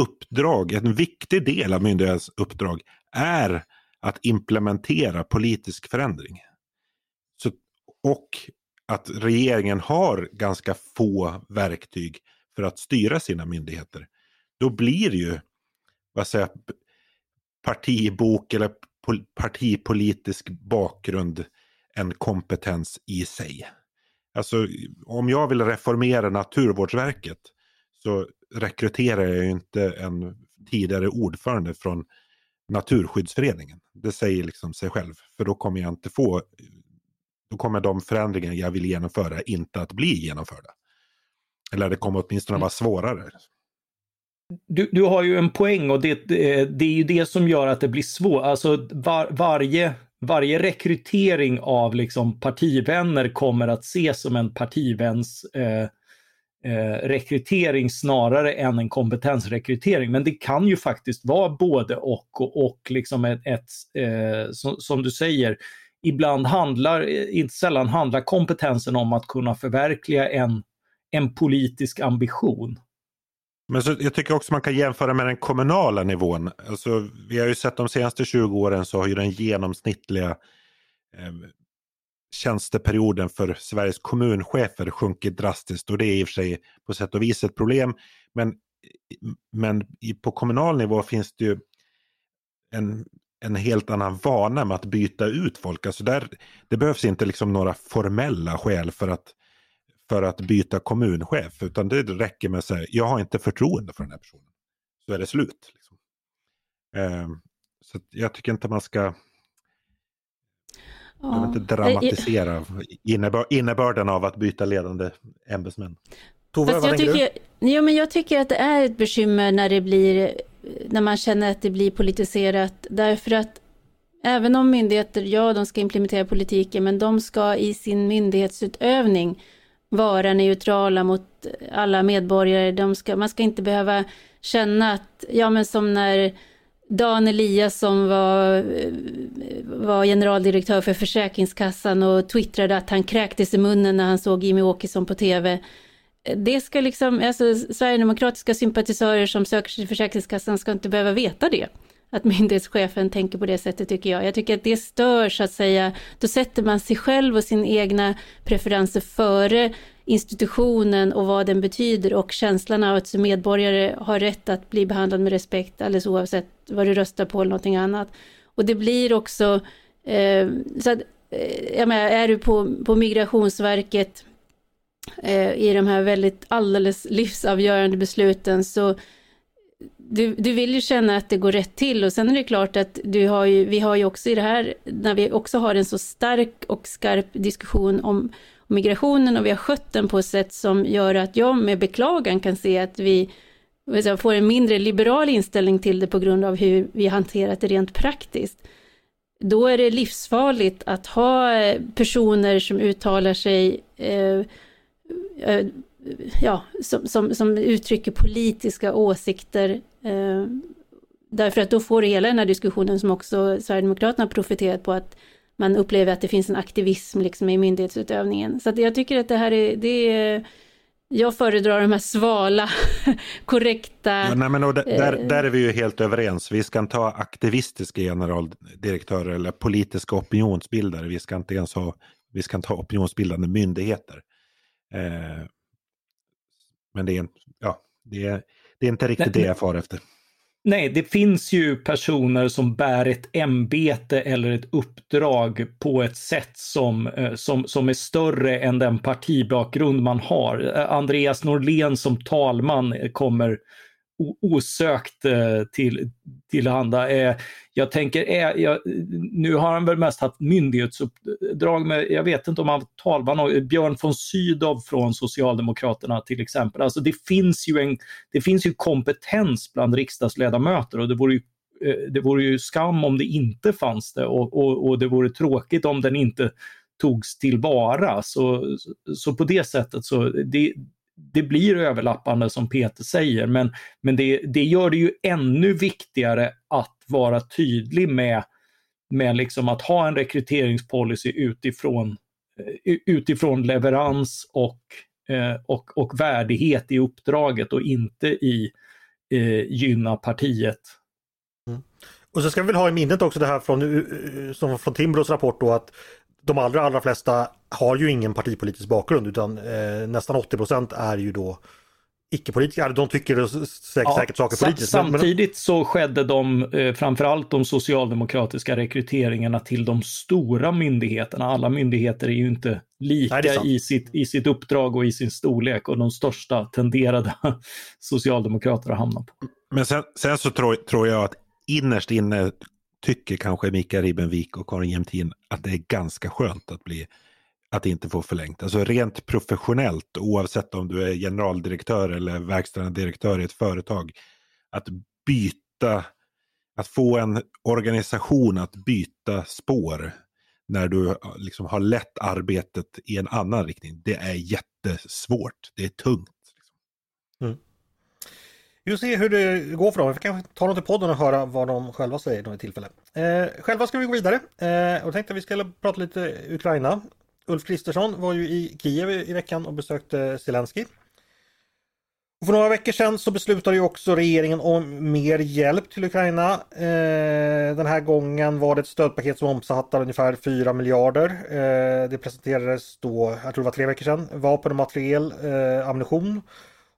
uppdrag, en viktig del av myndigheternas uppdrag är att implementera politisk förändring. Och att regeringen har ganska få verktyg för att styra sina myndigheter. Då blir ju vad säger, partibok eller partipolitisk bakgrund en kompetens i sig. Alltså om jag vill reformera Naturvårdsverket så rekryterar jag ju inte en tidigare ordförande från Naturskyddsföreningen. Det säger liksom sig själv. För då kommer jag inte få då kommer de förändringar jag vill genomföra inte att bli genomförda. Eller det kommer åtminstone vara svårare. Du, du har ju en poäng och det, det, det är ju det som gör att det blir svårt. Alltså var, varje, varje rekrytering av liksom partivänner kommer att ses som en partiväns eh, eh, rekrytering snarare än en kompetensrekrytering. Men det kan ju faktiskt vara både och och, och liksom ett, ett eh, som, som, du säger, ibland handlar, inte sällan handlar kompetensen om att kunna förverkliga en, en politisk ambition. Men så, jag tycker också man kan jämföra med den kommunala nivån. Alltså, vi har ju sett de senaste 20 åren så har ju den genomsnittliga eh, tjänsteperioden för Sveriges kommunchefer sjunkit drastiskt och det är i och för sig på sätt och vis ett problem. Men, men på kommunal nivå finns det ju en, en helt annan vana med att byta ut folk. Alltså där, det behövs inte liksom några formella skäl för att, för att byta kommunchef utan det räcker med att säga jag har inte förtroende för den här personen. Så är det slut. Liksom. Eh, så jag tycker inte man ska jag vill inte dramatisera innebör, innebörden av att byta ledande ämbetsmän. Tove, vad jag tycker, du? Ja, men jag tycker att det är ett bekymmer när det blir när man känner att det blir politiserat. Därför att även om myndigheter, ja, de ska implementera politiken, men de ska i sin myndighetsutövning vara neutrala mot alla medborgare. De ska, man ska inte behöva känna att, ja men som när Dan Eliasson var, var generaldirektör för Försäkringskassan och twittrade att han kräktes i munnen när han såg Jimmy Åkesson på tv. Det ska liksom, alltså Sverigedemokratiska sympatisörer som söker sig till Försäkringskassan ska inte behöva veta det. Att myndighetschefen tänker på det sättet tycker jag. Jag tycker att det stör så att säga. Då sätter man sig själv och sin egna preferenser före institutionen och vad den betyder och känslan av att som medborgare har rätt att bli behandlad med respekt alldeles oavsett vad du röstar på eller någonting annat. Och det blir också, eh, så att, eh, jag menar, är du på, på Migrationsverket Eh, i de här väldigt alldeles livsavgörande besluten så du, du vill ju känna att det går rätt till och sen är det klart att du har ju, vi har ju också i det här, när vi också har en så stark och skarp diskussion om migrationen och vi har skött den på ett sätt som gör att jag med beklagan kan se att vi får en mindre liberal inställning till det på grund av hur vi hanterat det rent praktiskt. Då är det livsfarligt att ha personer som uttalar sig eh, ja, som, som, som, uttrycker politiska åsikter. Eh, därför att då får du hela den här diskussionen som också Sverigedemokraterna profiterat på att man upplever att det finns en aktivism liksom i myndighetsutövningen. Så jag tycker att det här är, det är jag föredrar de här svala, korrekta... Ja, nej, men där, där, eh, där, är vi ju helt överens. Vi ska inte ha aktivistiska generaldirektörer eller politiska opinionsbildare. Vi ska inte ens ha, vi ska inte ha opinionsbildande myndigheter. Eh, men det är, ja, det, är, det är inte riktigt nej, det jag far efter. Nej, det finns ju personer som bär ett ämbete eller ett uppdrag på ett sätt som, eh, som, som är större än den partibakgrund man har. Eh, Andreas Norlén som talman kommer osökt eh, till, tillhanda. Eh, jag tänker, eh, jag, nu har han väl mest haft myndighetsuppdrag, med, jag vet inte om han var talman, eh, Björn von Sydow från Socialdemokraterna till exempel. Alltså det finns ju, en, det finns ju kompetens bland riksdagsledamöter och det vore ju eh, det vore ju skam om det inte fanns det och, och, och det vore tråkigt om den inte togs tillvara. Så, så på det sättet så det, det blir överlappande som Peter säger, men, men det, det gör det ju ännu viktigare att vara tydlig med, med liksom att ha en rekryteringspolicy utifrån, eh, utifrån leverans och, eh, och, och värdighet i uppdraget och inte i eh, gynna partiet. Mm. Och så ska vi väl ha i minnet också det här från, eh, som från Timbros rapport då att de allra, allra flesta har ju ingen partipolitisk bakgrund utan eh, nästan 80% är ju då icke-politiker. De tycker säkert, ja, säkert saker politiskt. Samtidigt men... så skedde de, eh, framförallt de socialdemokratiska rekryteringarna till de stora myndigheterna. Alla myndigheter är ju inte lika Nej, i, sitt, i sitt uppdrag och i sin storlek och de största tenderade socialdemokrater att hamna på. Men sen, sen så tror, tror jag att innerst inne tycker kanske Mikael Ribbenvik och Karin Jämtin att det är ganska skönt att bli att inte få förlängt. Alltså rent professionellt, oavsett om du är generaldirektör eller verkställande direktör i ett företag, att byta, att få en organisation att byta spår när du liksom har lett arbetet i en annan riktning, det är jättesvårt. Det är tungt. Liksom. Mm. Vi får se hur det går för dem. Vi kanske ta dem till podden och höra vad de själva säger något tillfälle. Eh, själva ska vi gå vidare eh, och tänkte att vi skulle prata lite Ukraina. Ulf Kristersson var ju i Kiev i veckan och besökte Zelensky. För några veckor sedan så beslutade ju också regeringen om mer hjälp till Ukraina. Eh, den här gången var det ett stödpaket som omsatte ungefär 4 miljarder. Eh, det presenterades då, jag tror det var tre veckor sedan, vapen och materiel, eh, ammunition.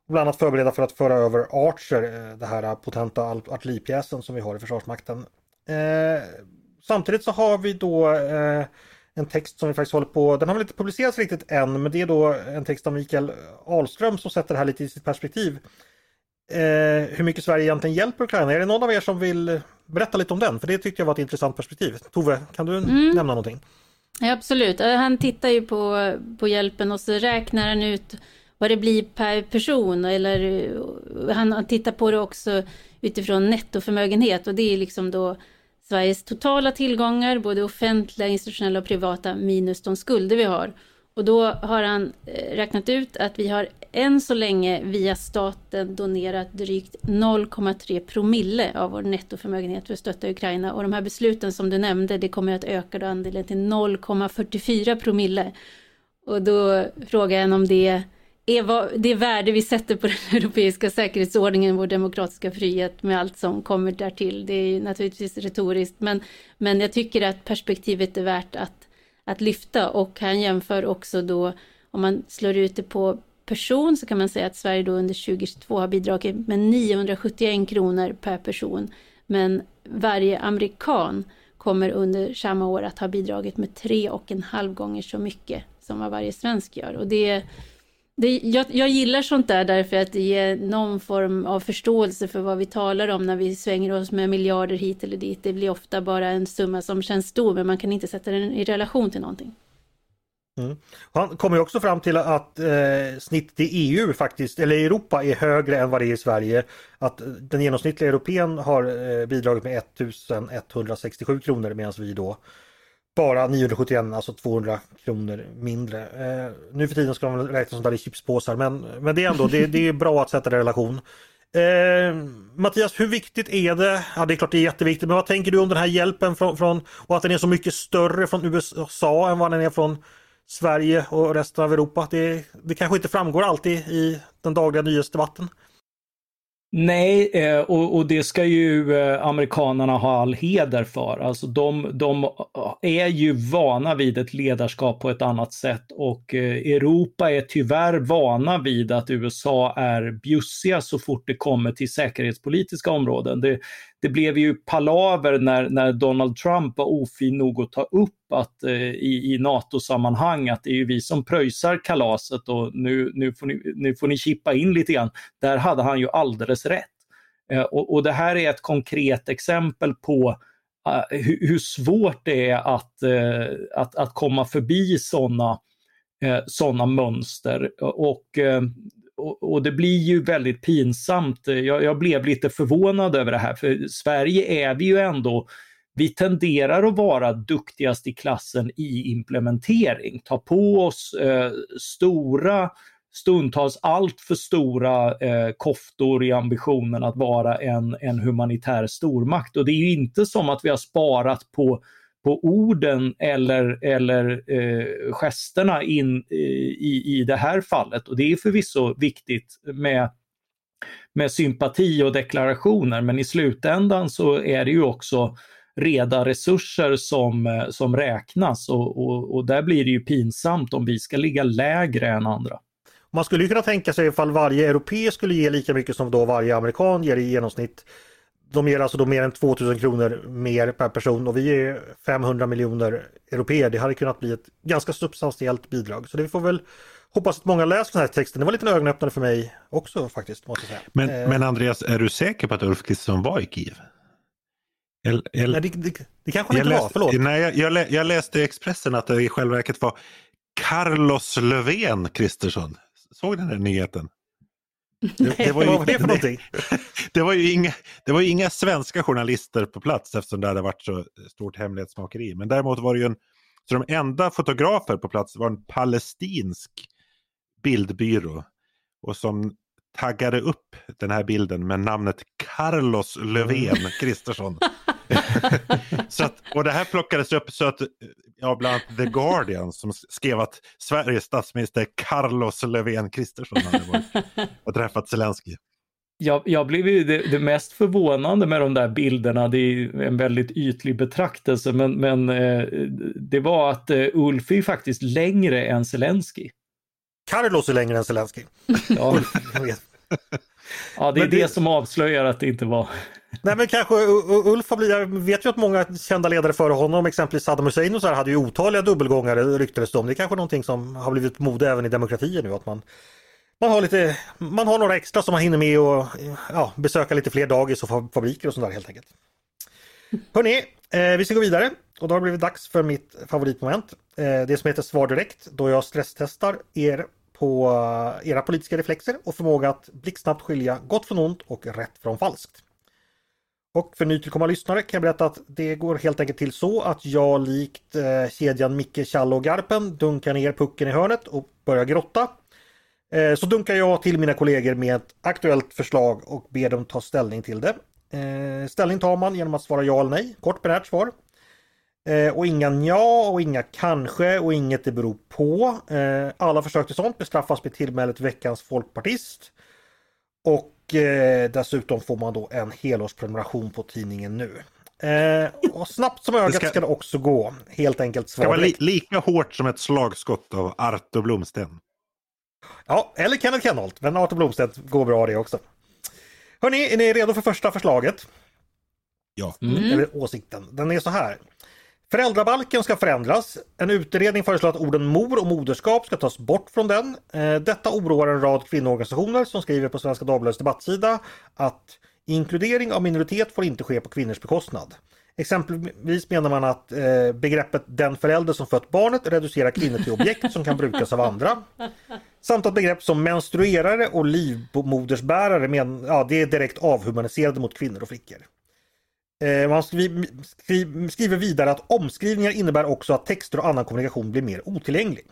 Bland annat förbereda för att föra över Archer, eh, det här potenta artilleripjäsen som vi har i Försvarsmakten. Eh, samtidigt så har vi då eh, en text som vi faktiskt håller på, den har väl inte publicerats riktigt än, men det är då en text av Mikael Ahlström som sätter det här lite i sitt perspektiv. Eh, hur mycket Sverige egentligen hjälper Ukraina. Är det någon av er som vill berätta lite om den? För det tyckte jag var ett intressant perspektiv. Tove, kan du mm. nämna någonting? Ja, absolut, eh, han tittar ju på, på hjälpen och så räknar han ut vad det blir per person eller han tittar på det också utifrån nettoförmögenhet och det är liksom då Sveriges totala tillgångar, både offentliga, institutionella och privata, minus de skulder vi har. Och då har han eh, räknat ut att vi har än så länge via staten donerat drygt 0,3 promille av vår nettoförmögenhet för att stötta Ukraina. Och de här besluten som du nämnde, det kommer att öka då andelen till 0,44 promille. Och då frågar jag om det är vad, det värde vi sätter på den europeiska säkerhetsordningen, vår demokratiska frihet med allt som kommer därtill. Det är naturligtvis retoriskt, men, men jag tycker att perspektivet är värt att, att lyfta och han jämför också då, om man slår ut det på person så kan man säga att Sverige då under 2022 har bidragit med 971 kronor per person. Men varje amerikan kommer under samma år att ha bidragit med tre och en halv gånger så mycket som vad varje svensk gör. Och det det, jag, jag, gillar sånt där därför att det ger någon form av förståelse för vad vi talar om när vi svänger oss med miljarder hit eller dit. Det blir ofta bara en summa som känns stor men man kan inte sätta den i relation till någonting. Mm. Han kommer också fram till att eh, snittet i EU faktiskt, eller Europa, är högre än vad det är i Sverige. Att eh, den genomsnittliga europeen har eh, bidragit med 1167 kronor medan vi då bara 971, alltså 200 kronor mindre. Eh, nu för tiden ska de räkna sånt där i chipspåsar men, men det är ändå det, det är bra att sätta det i relation. Eh, Mattias, hur viktigt är det? Ja, det är klart det är jätteviktigt, men vad tänker du om den här hjälpen från, från och att den är så mycket större från USA än vad den är från Sverige och resten av Europa? Det, det kanske inte framgår alltid i den dagliga nyhetsdebatten. Nej, eh, och, och, det ska ju eh, amerikanerna ha all heder för. Alltså de, de eh, är ju vana vid ett ledarskap på ett annat sätt och Europa är tyvärr vana vid att USA är bjussiga så fort det kommer till säkerhetspolitiska områden. Det, det blev ju palaver när, när Donald Trump var ofin nog att ta upp att eh, i, i NATO-sammanhang att det är ju vi som pröjsar kalaset och nu, nu, får ni, nu får ni chippa in lite grann. Där hade han ju alldeles rätt. Eh, och, och, det här är ett konkret exempel på eh, hur, hur, svårt det är att, eh, att, att komma förbi sådana eh, såna mönster. Och eh, och, och, det blir ju väldigt pinsamt. Jag, jag, blev lite förvånad över det här, för Sverige är vi ju ändå vi tenderar att vara duktigast i klassen i implementering, ta på oss eh, stora, stundtals allt för stora eh, koftor i ambitionen att vara en, en humanitär stormakt. Och det är ju inte som att vi har sparat på på orden eller, eller eh, gesterna in eh, i, i det här fallet. Och det är förvisso viktigt med, med sympati och deklarationer men i slutändan så är det ju också reda resurser som, som räknas och, och, och där blir det ju pinsamt om vi ska ligga lägre än andra. Man skulle kunna tänka sig ifall varje europé skulle ge lika mycket som då varje amerikan ger i genomsnitt de ger alltså då mer än 2000 kronor mer per person och vi är 500 miljoner europeer. Det hade kunnat bli ett ganska substantiellt bidrag. Så det får väl hoppas att många läser den här texten. Det var lite en ögonöppnare för mig också faktiskt. Måste jag säga. Men, eh. men Andreas, är du säker på att Ulf Kristersson var i Kiev? Jag, jag, nej, det, det, det kanske han inte läste, var, förlåt. Nej, jag, jag, jag läste i Expressen att det i själva verket var Carlos Löfven Kristersson. Såg den här nyheten? Det, det var ju, det för någonting? Det, var ju inga, det var inga svenska journalister på plats eftersom det hade varit så stort hemlighetsmakeri. Men däremot var det ju en, så de enda fotografer på plats var en palestinsk bildbyrå. Och som taggade upp den här bilden med namnet Carlos Löfven Kristersson. så att, och det här plockades upp så att, ja, bland annat The Guardian som skrev att Sveriges statsminister Carlos Löfven Kristersson hade varit och träffat Zelensky. Jag, jag blev ju det, det, mest förvånande med de där bilderna, det är en väldigt ytlig betraktelse, men, men eh, det var att eh, Ulf är faktiskt längre än Zelensky. Carlos är längre än Zelensky. Ja. Ja, det är det, det, som avslöjar att det inte var... Nej men kanske Ulf har blivit, vet ju att många kända ledare före honom, exempelvis Saddam Hussein och så här, hade ju otaliga dubbelgångare ryktades det om. Det är kanske någonting som har blivit mode även i demokratier nu, att man man har, lite, man har några extra som man hinner med och ja, besöka lite fler dagis och fabriker och sånt där helt enkelt. Hörni, eh, vi ska gå vidare och då har det blivit dags för mitt favoritmoment. Eh, det som heter Svar direkt då jag stresstestar er på era politiska reflexer och förmåga att blixtsnabbt skilja gott från ont och rätt från falskt. Och för nytillkomna lyssnare kan jag berätta att det går helt enkelt till så att jag likt eh, kedjan Micke, Challe och Garpen dunkar ner pucken i hörnet och börjar grotta. Eh, så dunkar jag till mina kollegor med ett aktuellt förslag och ber dem ta ställning till det. Eh, ställning tar man genom att svara ja eller nej, kort benärt svar. Eh, och inga ja och inga kanske och inget det beror på. Alla försök till sånt bestraffas med tillmälet veckans folkpartist. Och dessutom får man då en helårsprenumeration på tidningen nu. och snabbt som ögat ska, ska det också gå. Helt enkelt svar. Det ska vara li lika hårt som ett slagskott av Arto Blomsten. Ja, eller Kenneth Kenholt, men Arthur Blomstedt går bra det också. Hörni, är ni redo för första förslaget? Ja. Mm. Eller åsikten. Den är så här. Föräldrabalken ska förändras. En utredning föreslår att orden mor och moderskap ska tas bort från den. Eh, detta oroar en rad kvinnoorganisationer som skriver på Svenska Dagbladets debattsida att inkludering av minoritet får inte ske på kvinnors bekostnad. Exempelvis menar man att eh, begreppet den förälder som fött barnet reducerar kvinnor till objekt som kan brukas av andra. Samt att begrepp som menstruerare och livmodersbärare men, ja, det är direkt avhumaniserade mot kvinnor och flickor. Eh, man skriver, skriver vidare att omskrivningar innebär också att texter och annan kommunikation blir mer otillgänglig.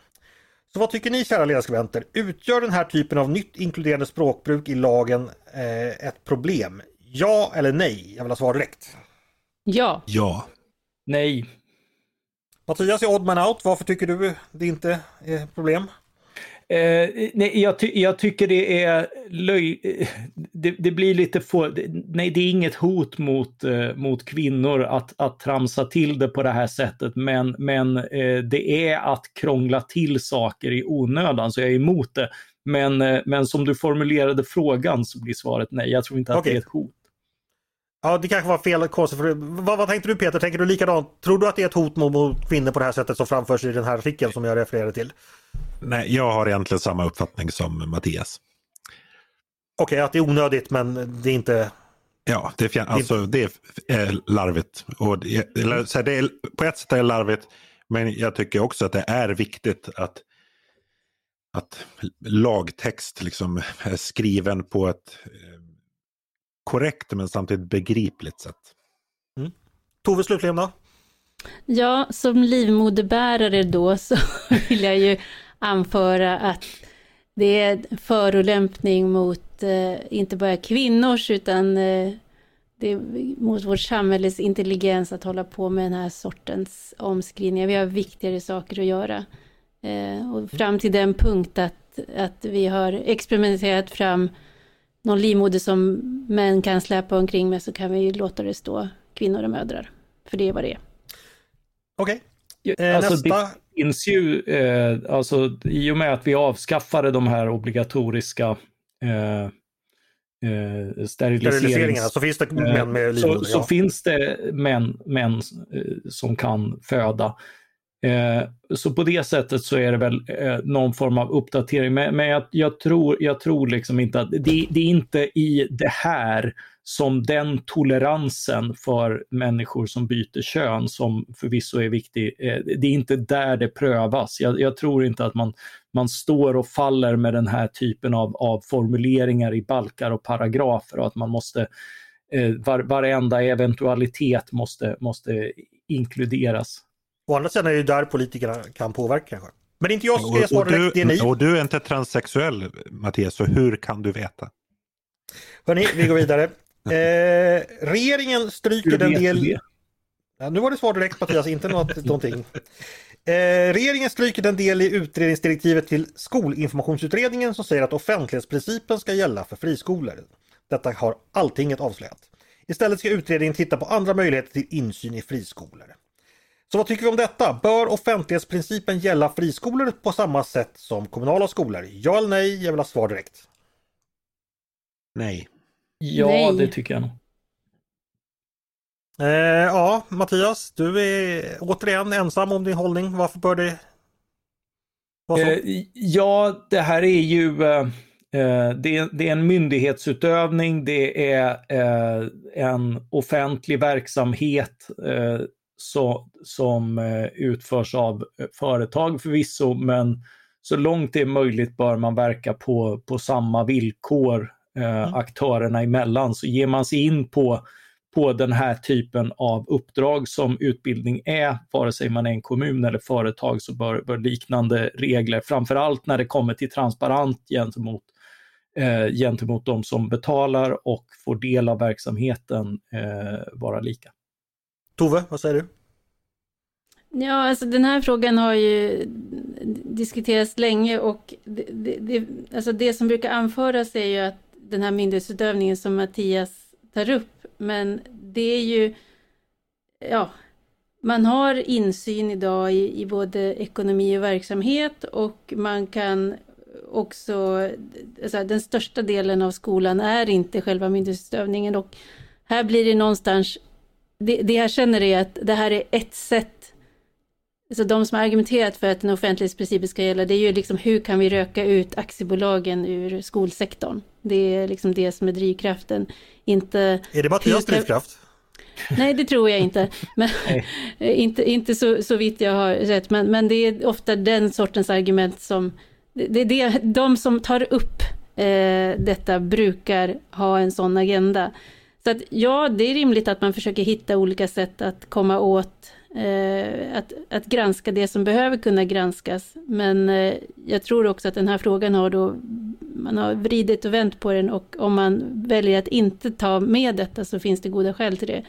Så vad tycker ni kära ledarskribenter? Utgör den här typen av nytt inkluderande språkbruk i lagen eh, ett problem? Ja eller nej? Jag vill ha svar direkt. Ja. Ja. Nej. Mattias är odd man out. Varför tycker du det inte är ett problem? Eh, nej, jag, ty jag, tycker det är löj... Det, det, blir lite få... Nej, det är inget hot mot, eh, mot kvinnor att, att tramsa till det på det här sättet, men, men eh, det är att krångla till saker i onödan, så jag är emot det. Men, eh, men som du formulerade frågan så blir svaret nej. Jag tror inte att okay. det är ett hot. Ja, det kanske var fel konstigt. För, vad, vad tänkte du Peter? Tänker du likadant? Tror du att det är ett hot mot, mot kvinnor på det här sättet som framförs i den här artikeln som jag refererade till? Nej, jag har egentligen samma uppfattning som Mattias. Okej, okay, att det är onödigt men det är inte... Ja, det är, fjär... alltså, det är larvigt. Och det, så det är, på ett sätt är det larvigt, men jag tycker också att det är viktigt att, att lagtext liksom är skriven på ett eh, korrekt men samtidigt begripligt sätt. Mm. Tove slutligen då? Ja, som livmoderbärare då så vill jag ju anföra att det är förolämpning mot eh, inte bara kvinnors utan eh, det är mot vårt samhälles intelligens att hålla på med den här sortens omskrivningar. Vi har viktigare saker att göra. Eh, och fram till den punkt att, att vi har experimenterat fram någon livmoder som män kan släpa omkring med så kan vi låta det stå kvinnor och mödrar. För det är vad det är. Okej. Okay. Eh, alltså, nästa... Finns ju, eh, alltså i och med att vi avskaffade de här obligatoriska eh, eh, steriliseringarna så finns det män med livmoder. Så, ja. så finns det män, män eh, som kan föda. Eh, så på det sättet så är det väl eh, någon form av uppdatering. Men, men jag, jag, tror, jag tror liksom inte att det, det, är inte i det här som den toleransen för människor som byter kön som förvisso är viktig. Eh, det är inte där det prövas. Jag, jag, tror inte att man, man står och faller med den här typen av, av formuleringar i balkar och paragrafer och att man måste var, varenda eventualitet måste, måste inkluderas. Å andra sidan är det där politikerna kan påverka kanske. Men inte jag som ska svara direkt, det är ni. Och du är inte transsexuell Mattias, så hur kan du veta? Hörni, vi går vidare. Eh, regeringen stryker den del... Ja, nu var det svar direkt Mattias, inte något, någonting. Eh, regeringen stryker den del i utredningsdirektivet till Skolinformationsutredningen som säger att offentlighetsprincipen ska gälla för friskolor. Detta har Alltinget avslöjat. Istället ska utredningen titta på andra möjligheter till insyn i friskolor. Så vad tycker vi om detta? Bör offentlighetsprincipen gälla friskolor på samma sätt som kommunala skolor? Ja eller nej? Jag vill ha svar direkt. Nej. Ja, Nej. det tycker jag nog. Eh, ja, Mattias, du är återigen ensam om din hållning. Varför bör det vara så? Eh, ja, det här är ju eh, eh, det, är, det är en myndighetsutövning, det är eh, en offentlig verksamhet eh, så, som eh, utförs av företag förvisso, men så långt det är möjligt bör man verka på, på samma villkor eh, aktörerna emellan. Så ger man sig in på på den här typen av uppdrag som utbildning är, vare sig man är en kommun eller företag, så bör, bör liknande regler, framförallt när det kommer till transparent gentemot, eh, gentemot de som betalar och får del av verksamheten, eh, vara lika. Tove, vad säger du? Ja, alltså den här frågan har ju diskuterats länge och det, det, det, alltså det som brukar anföras är ju att den här myndighetsutövningen som Mattias tar upp, men det är ju, ja, man har insyn idag i, i både ekonomi och verksamhet och man kan också, alltså den största delen av skolan är inte själva myndighetsutövningen och här blir det någonstans, det, det jag känner är att det här är ett sätt så de som har argumenterat för att en offentlighetsprincip ska gälla, det är ju liksom hur kan vi röka ut aktiebolagen ur skolsektorn? Det är liksom det som är drivkraften, inte... Är det Mattias hur kan- drivkraft? Nej, det tror jag inte. Men, inte inte så, så vitt jag har sett, men, men det är ofta den sortens argument som... Det, det, det, de som tar upp eh, detta brukar ha en sån agenda. Så att ja, det är rimligt att man försöker hitta olika sätt att komma åt eh, att, att granska det som behöver kunna granskas. Men eh, jag tror också att den här frågan har då, man har vridit och vänt på den och om man väljer att inte ta med detta så finns det goda skäl till det.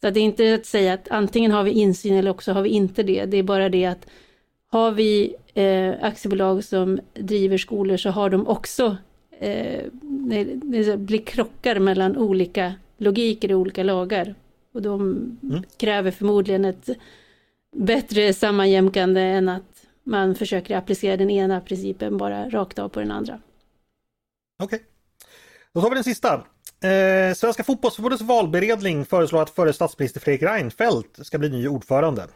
Så att det är inte att säga att antingen har vi insyn eller också har vi inte det. Det är bara det att har vi eh, aktiebolag som driver skolor så har de också eh, det, det blir krockar mellan olika logiker och olika lagar. Och de Mm. kräver förmodligen ett bättre sammanjämkande än att man försöker applicera den ena principen bara rakt av på den andra. Okej. Då tar vi den sista. Eh, Svenska fotbollsförbundets valberedning föreslår att förre statsminister Fredrik Reinfeldt ska bli ny ordförande.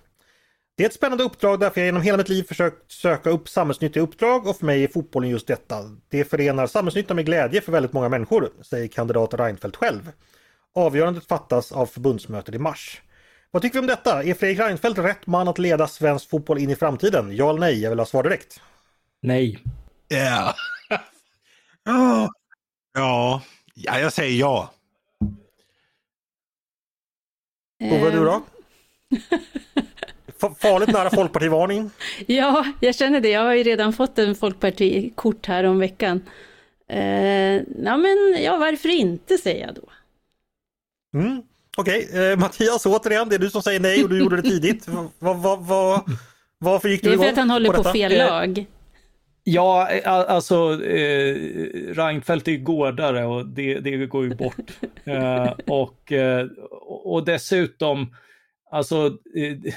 Det är ett spännande uppdrag därför jag genom hela mitt liv försökt söka upp samhällsnyttiga uppdrag och för mig är fotbollen just detta. Det förenar samhällsnytta med glädje för väldigt många människor, säger kandidat Reinfeldt själv. Avgörandet fattas av förbundsmötet i mars. Vad tycker vi om detta? Är Fredrik Reinfeldt rätt man att leda svensk fotboll in i framtiden? Ja eller nej? Jag vill ha svar direkt. Nej. Ja. Ja. ja. Ja, jag säger ja. Tove, du då? F- Farligt nära folkpartivarning. Ja, jag känner det. Jag har ju redan fått en folkpartikort här om veckan. Eh, ja, men ja, varför inte säger jag då. Mm. Okej, eh, Mattias återigen, det är du som säger nej och du gjorde det tidigt. Vad, vad, vad, varför gick Det du är för igång att han håller på detta? fel Eh, lag. Ja, eh, alltså eh, Reinfeldt är ju gårdare och det, det går ju bort. eh, och, eh, och dessutom, alltså, eh,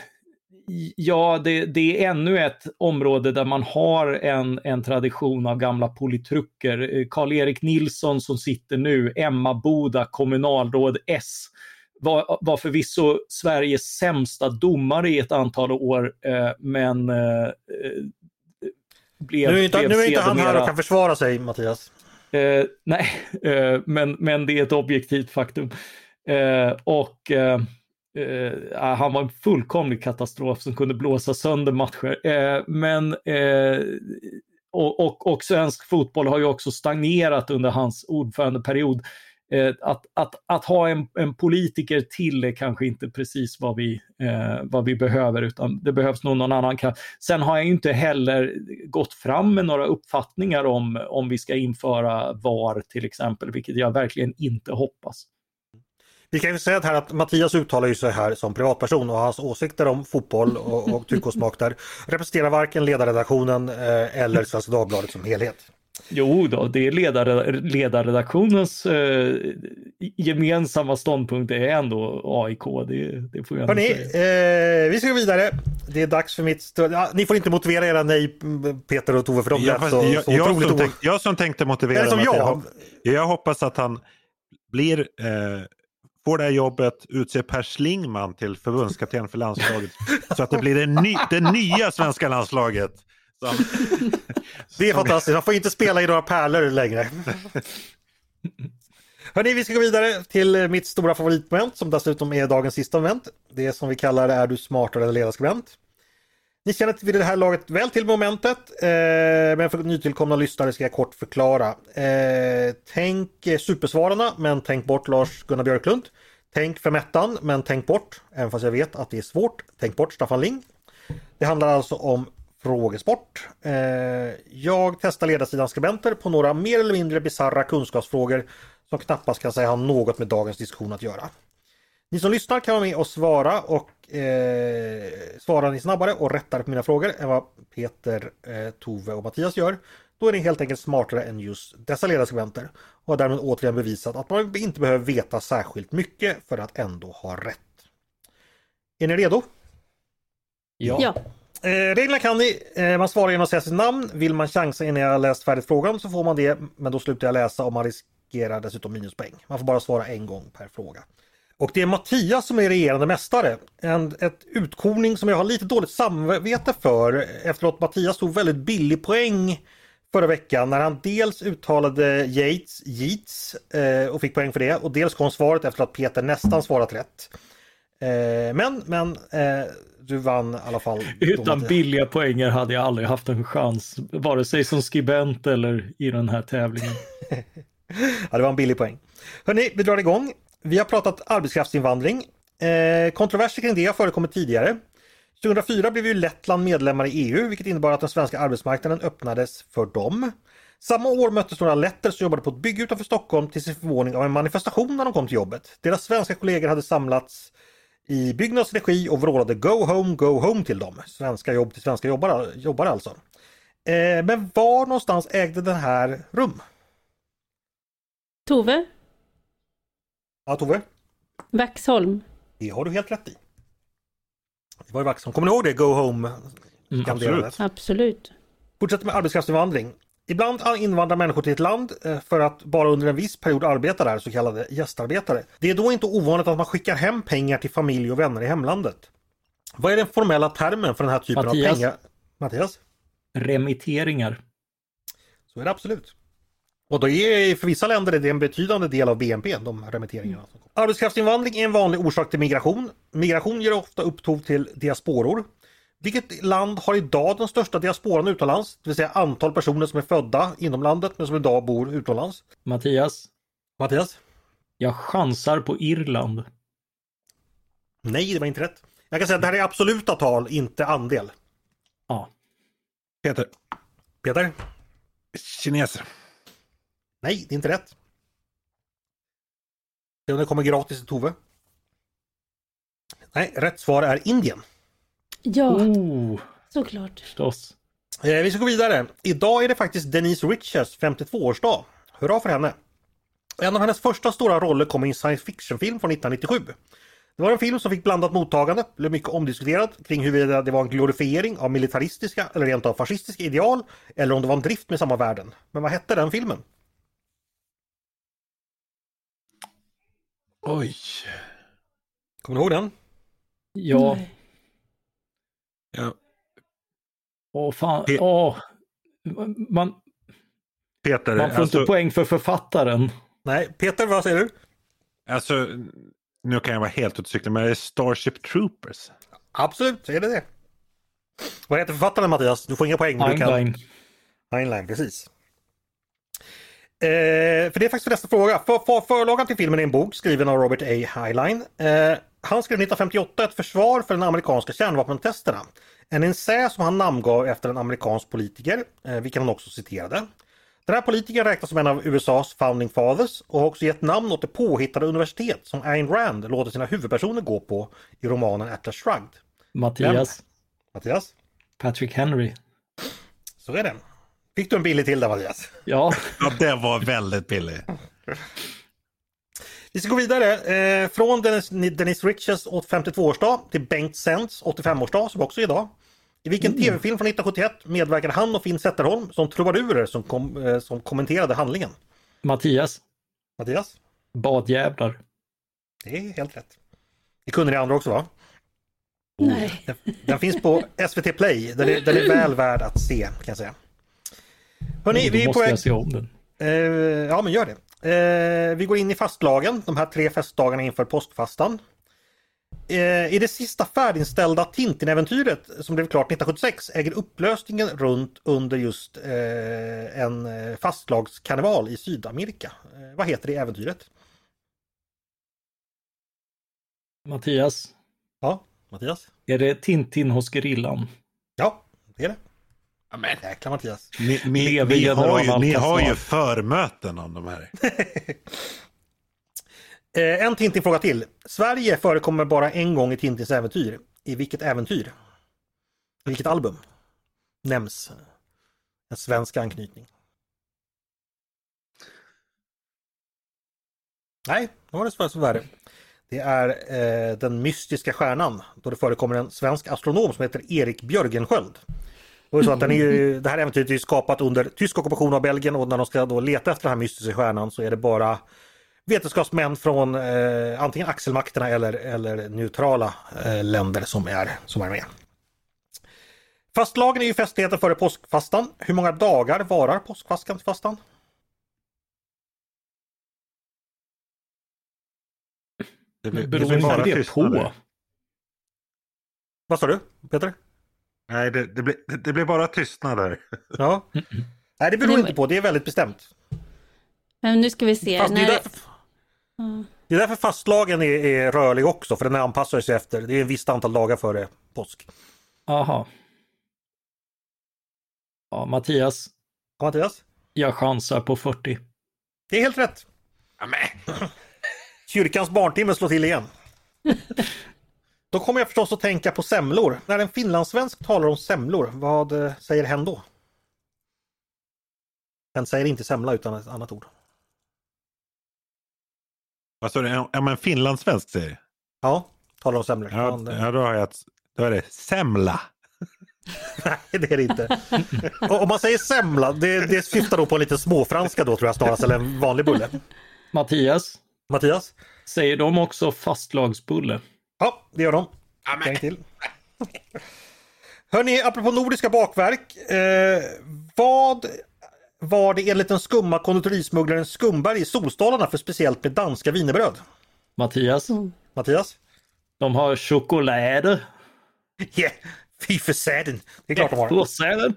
ja, det, det är ännu ett område där man har en, en tradition av gamla politruker. Eh, Karl-Erik Nilsson som sitter nu, Emma Boda, kommunalråd S var, var förvisso Sveriges sämsta domare i ett antal år, eh, men eh, eh, blev, Nu är inte, nu är inte han här och kan försvara sig Mattias. Eh, nej, men, men det är ett objektivt faktum. Och Uh, han var en fullkomlig katastrof som kunde blåsa sönder matcher. Uh, men uh, och, och, och svensk fotboll har ju också stagnerat under hans ordförandeperiod. Att, att, att ha en, en politiker till är kanske inte precis vad vi, vad vi behöver, utan det behövs nog någon annan. Sen har jag inte heller gått fram med några uppfattningar om, om vi ska införa VAR till exempel, vilket jag verkligen inte hoppas. Vi kan ju säga här att Mattias uttalar ju sig här som privatperson och hans åsikter om fotboll och, och tycke och smak där representerar varken ledarredaktionen eh, eller Svenska Dagbladet som helhet. Jo då, det är ledar, ledarredaktionens eh, gemensamma ståndpunkt är ändå AIK. Det, det får jag Hörrni, säga. eh, vi ska gå vidare. Det är dags för mitt... Stö- ja, ni får inte motivera era nej, Peter och Tove, för de Jag, så, jag, så jag, som tänk, jag som tänkte motivera Eller som jag. jag hoppas att han blir, eh, får det här jobbet, utser Per Schlingman till förbundskapten för landslaget. så att det blir det, ny, det nya svenska landslaget. Som, Det är fantastiskt, man får inte spela i några pärlor längre. Hörni, vi ska gå vidare till mitt stora favoritmoment som dessutom är dagens sista moment. Det som vi kallar Är du smartare än ledarskribent? Ni känner vid det här laget väl till momentet, eh, men för nytillkomna lyssnare ska jag kort förklara. Eh, tänk Supersvararna, men tänk bort Lars-Gunnar Björklund. Tänk Femettan, men tänk bort, även fast jag vet att det är svårt, tänk bort Staffan Ling. Det handlar alltså om frågesport. Eh, jag testar ledarsidans skribenter på några mer eller mindre bisarra kunskapsfrågor som knappast kan säga ha något med dagens diskussion att göra. Ni som lyssnar kan vara med och svara och eh, svarar ni snabbare och rättare på mina frågor än vad Peter, eh, Tove och Mattias gör. Då är ni helt enkelt smartare än just dessa ledarskribenter och har därmed återigen bevisat att man inte behöver veta särskilt mycket för att ändå ha rätt. Är ni redo? ja. Ja. Eh, reglerna kan ni. Eh, man svarar genom att säga sitt namn. Vill man chansa innan jag har läst färdigt frågan så får man det. Men då slutar jag läsa och man riskerar dessutom minuspoäng. Man får bara svara en gång per fråga. Och det är Mattias som är regerande mästare. En ett utkoning som jag har lite dåligt samvete för efter att Mattias tog väldigt billig poäng förra veckan när han dels uttalade Yates, Yeats eh, och fick poäng för det och dels kom svaret efter att Peter nästan svarat rätt. Eh, men, men eh, du vann i alla fall. Utan billiga poänger hade jag aldrig haft en chans, vare sig som skribent eller i den här tävlingen. Ja, det var en billig poäng. Hörrni, vi drar igång. Vi har pratat arbetskraftsinvandring. Eh, kontroverser kring det har förekommit tidigare. 2004 blev ju Lettland medlemmar i EU, vilket innebar att den svenska arbetsmarknaden öppnades för dem. Samma år möttes några letter som jobbade på ett bygge utanför Stockholm till sin förvåning av en manifestation när de kom till jobbet. Deras svenska kollegor hade samlats i Byggnads regi och vrålade Go home, go home till dem. Svenska jobb till svenska jobbare, jobbare alltså. Eh, men var någonstans ägde den här rum? Tove, Ja, Tove? Vaxholm. Det har du helt rätt i. Det var ju Vaxholm. Kommer ni ihåg det? Go home? Mm, skanderandet? Absolut. Fortsätter med arbetskraftsinvandring. Ibland invandrar människor till ett land eh, för att bara under en viss period arbeta där, så kallade gästarbetare. Det är då inte ovanligt att man skickar hem pengar till familj och vänner i hemlandet. Vad är den formella termen för den här typen Mattias? av pengar? Mattias? Remitteringar. Så är det absolut. Och då är för vissa länder är det en betydande del av BNP, de remitteringarna. som kommer. Arbetskraftsinvandring är en vanlig orsak till migration. Migration ger ofta upphov till diasporor. Vilket land har idag den största diasporan utomlands? Det vill säga antal personer som är födda inom landet men som idag bor utomlands. Mattias, Mattias? jag chansar på Irland. Nej, det var inte rätt. Jag kan säga att det här är absoluta tal, inte andel. Ja. Peter, Peter? kineser. Nej, det är inte rätt. Se om det kommer gratis till Tove. Nej, rätt svar är Indien. Ja, Oh, såklart. förstås. Eh, vi ska gå vidare. Idag är det faktiskt Denise Richards 52-årsdag. Hurra för henne! En av hennes första stora roller kom i en science fiction-film från 1997. Det var en film som fick blandat mottagande, blev mycket omdiskuterad kring huruvida det var en glorifiering av militaristiska eller rent av fascistiska ideal eller om det var en drift med samma värden. Men vad hette den filmen? Oj. Kommer du ihåg den? Ja, Nej. Ja. åh fan, Pe- åh. Man, Peter, man får alltså, inte poäng för författaren. Nej, Peter vad säger du? alltså, nu kan jag vara helt ute cykla, men det är Starship Troopers. Absolut, är det det. Vad heter författaren Mattias? Du får inga poäng. Du kan... Heinlein, precis. Eh, för det är faktiskt nästa fråga. För, för, förlagan till filmen är en bok skriven av Robert A. Heinlein. Eh, han skrev 1958 ett försvar för de amerikanska kärnvapentesterna. En essä som han namngav efter en amerikansk politiker, eh, vilken han också citerade. Den här politikern räknas som en av USAs founding fathers och har också gett namn åt det påhittade universitet som Ayn Rand låter sina huvudpersoner gå på i romanen Atlas Shrugged. Mattias. Mattias? Patrick Henry. Så är det. Fick du en billig till där Mattias? Ja. Ja, det var väldigt billigt. Vi ska gå vidare. Eh, från Dennis, Dennis Riches 52-årsdag till Bengt Sens 85-årsdag som också är idag. I vilken tv-film från 1971 medverkade han och Finn Zetterholm som trubadurer som, kom, eh, som kommenterade handlingen? Mattias. Mattias? Badjävlar. Det är helt rätt. Det kunde ni andra också va? Nej. Den, den finns på SVT Play. Den är, den är väl värd att se kan jag säga. Hörrni, vi är på väg... jag se om den. Eh, ja, men gör det. Eh, vi går in i fastlagen, de här tre festdagarna inför påskfastan. Eh, I det sista färdiginställda Tintin-äventyret som blev klart 1976 äger upplösningen runt under just eh, en eh, fastlagskarneval i Sydamerika. Eh, vad heter det äventyret? Mattias. Ja, Mattias? Är det Tintin hos gerillan? Ja, det är det. Amen. Jäkla Mattias. Ni, ni, ni, har, ju, ni har ju förmöten om de här. Eh, en Tintin-fråga till. Sverige förekommer bara en gång i Tintins äventyr. I vilket äventyr? I vilket album? Nämns en svensk anknytning. Nej, det var det svårast värre. Det är eh, Den mystiska stjärnan då det förekommer en svensk astronom som heter Erik Björgensköld. Det, är så att den är ju, det här äventyret är ju skapat under tysk ockupation av Belgien och när de ska då leta efter den här mystiska stjärnan så är det bara vetenskapsmän från eh, antingen axelmakterna eller, eller neutrala eh, länder som är, som är med. Fastlagen är ju festligheten före påskfastan. Hur många dagar varar påskfastan? Fastan? Det blir, det Beror blir bara det på? Vad sa du Peter? Nej, det, det, blir, det, det blir bara tystnader. Ja. Nej det beror inte på, det är väldigt bestämt. Men nu ska vi se. Fast det, är När... därför, det är därför fastlagen är, är rörlig också för den anpassar sig efter, det är ett visst antal dagar före påsk. Aha. Ja, Mattias. Ja, Mattias? Jag chansar på 40. Det är helt rätt. Kyrkans barntimme slår till igen. Då kommer jag förstås att tänka på semlor. När en finlandssvensk talar om semlor, vad eh, säger hen då? Hen säger inte semla utan ett annat ord. Vad sa du? Ja, men finlandssvensk säger. Ja, talar om semlor. Ja, Man, eh, ja, då har jag ett, då är det semla. Nej, det är det inte. Om man säger semla, det, det syftar då på en liten småfranska då tror jag snarast, eller en vanlig bulle. Mattias. Mattias? Säger de också fastlagsbulle? Ja, det gör de. Tänk till. Hörni, apropå nordiska bakverk. Eh, vad var det enligt den skumma konditorismugglaren Skumberg i Solstolarna för speciellt med danska wienerbröd? Mattias. Mattias? De har choklad. Yeah, fy för säden. Det är klart de har. Påsäden.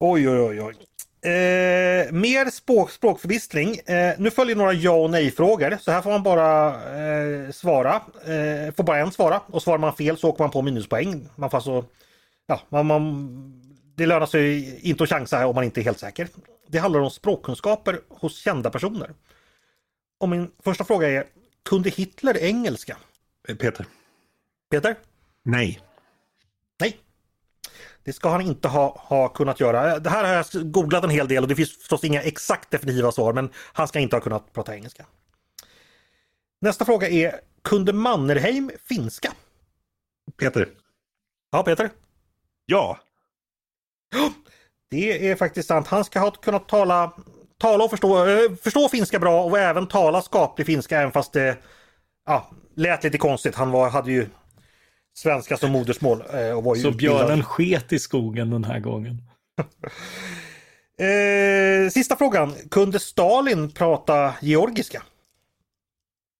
Oj, oj, oj. oj. Eh, mer språk, språkförbistring. Eh, nu följer några ja och nej-frågor. Så här får man bara eh, svara. Eh, får bara en svara. Och svarar man fel så åker man på minuspoäng. Man får alltså, ja, man, man, det lönar sig inte att chansa om man inte är helt säker. Det handlar om språkkunskaper hos kända personer. Och min första fråga är, kunde Hitler engelska? Eh, Peter. Peter? Nej. Nej. Det ska han inte ha, ha kunnat göra. Det här har jag googlat en hel del och det finns förstås inga exakt definitiva svar men han ska inte ha kunnat prata engelska. Nästa fråga är, kunde Mannerheim finska? Peter. Ja, Peter? Ja. Det är faktiskt sant. Han ska ha kunnat tala, tala och förstå, eh, förstå finska bra och även tala skaplig finska även fast det ja, lät lite konstigt. Han var, hade ju svenska som modersmål. eh, Och var ju Så björnen sket i skogen den här gången. Eh, sista frågan. Kunde Stalin prata georgiska?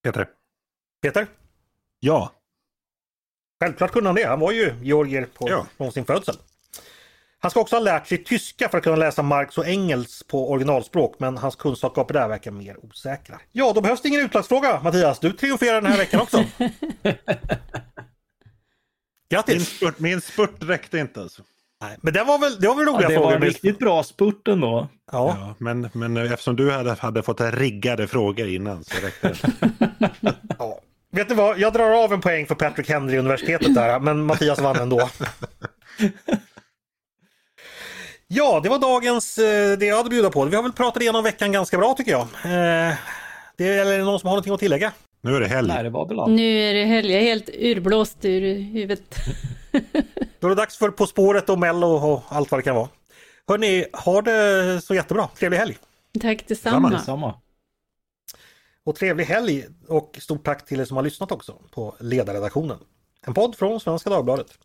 Peter. Peter? Ja. Självklart kunde han det. Han var ju georgier på, Ja. från sin födsel. Han ska också ha lärt sig tyska för att kunna läsa Marx och Engels på originalspråk men hans kunskaper där verkar mer osäkra. Ja, då behövs det ingen utslagsfråga Mattias. Du triumferar den här veckan också. Min Grattis! spurt, min spurt räckte inte alltså. Nej, men det var väl, det var väl roliga Ja, det frågor. var en riktigt bra spurt ändå. Ja. Ja, men, men eftersom du hade, hade fått riggade frågor innan så räckte det. Ja. Vet du vad, jag drar av en poäng för Patrick Henry universitetet där, men Mattias vann ändå. Ja, det var dagens, eh, det jag hade att bjuda på. Vi har väl pratat igenom veckan ganska bra tycker jag. Eh, Det är, eller någon som har någonting att tillägga? Nu är det helg. Nej, det. Nu är det helg, jag är helt urblåst ur huvudet. Då är det dags för På spåret och Mello och allt vad det kan vara. Hörni, ha det så jättebra. Trevlig helg! Tack detsamma. Detsamma. Och trevlig helg och stort tack till er som har lyssnat också på Ledarredaktionen. En podd från Svenska Dagbladet.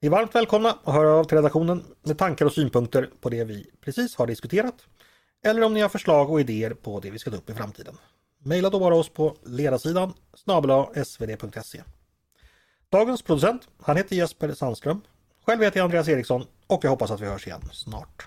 Ni är varmt välkomna att höra av till redaktionen med tankar och synpunkter på det vi precis har diskuterat. Eller om ni har förslag och idéer på det vi ska ta upp i framtiden. Maila då bara oss på ledarsidan snabel svd.se. Dagens producent, han heter Jesper Sandström. Själv heter jag Andreas Eriksson och jag hoppas att vi hörs igen snart.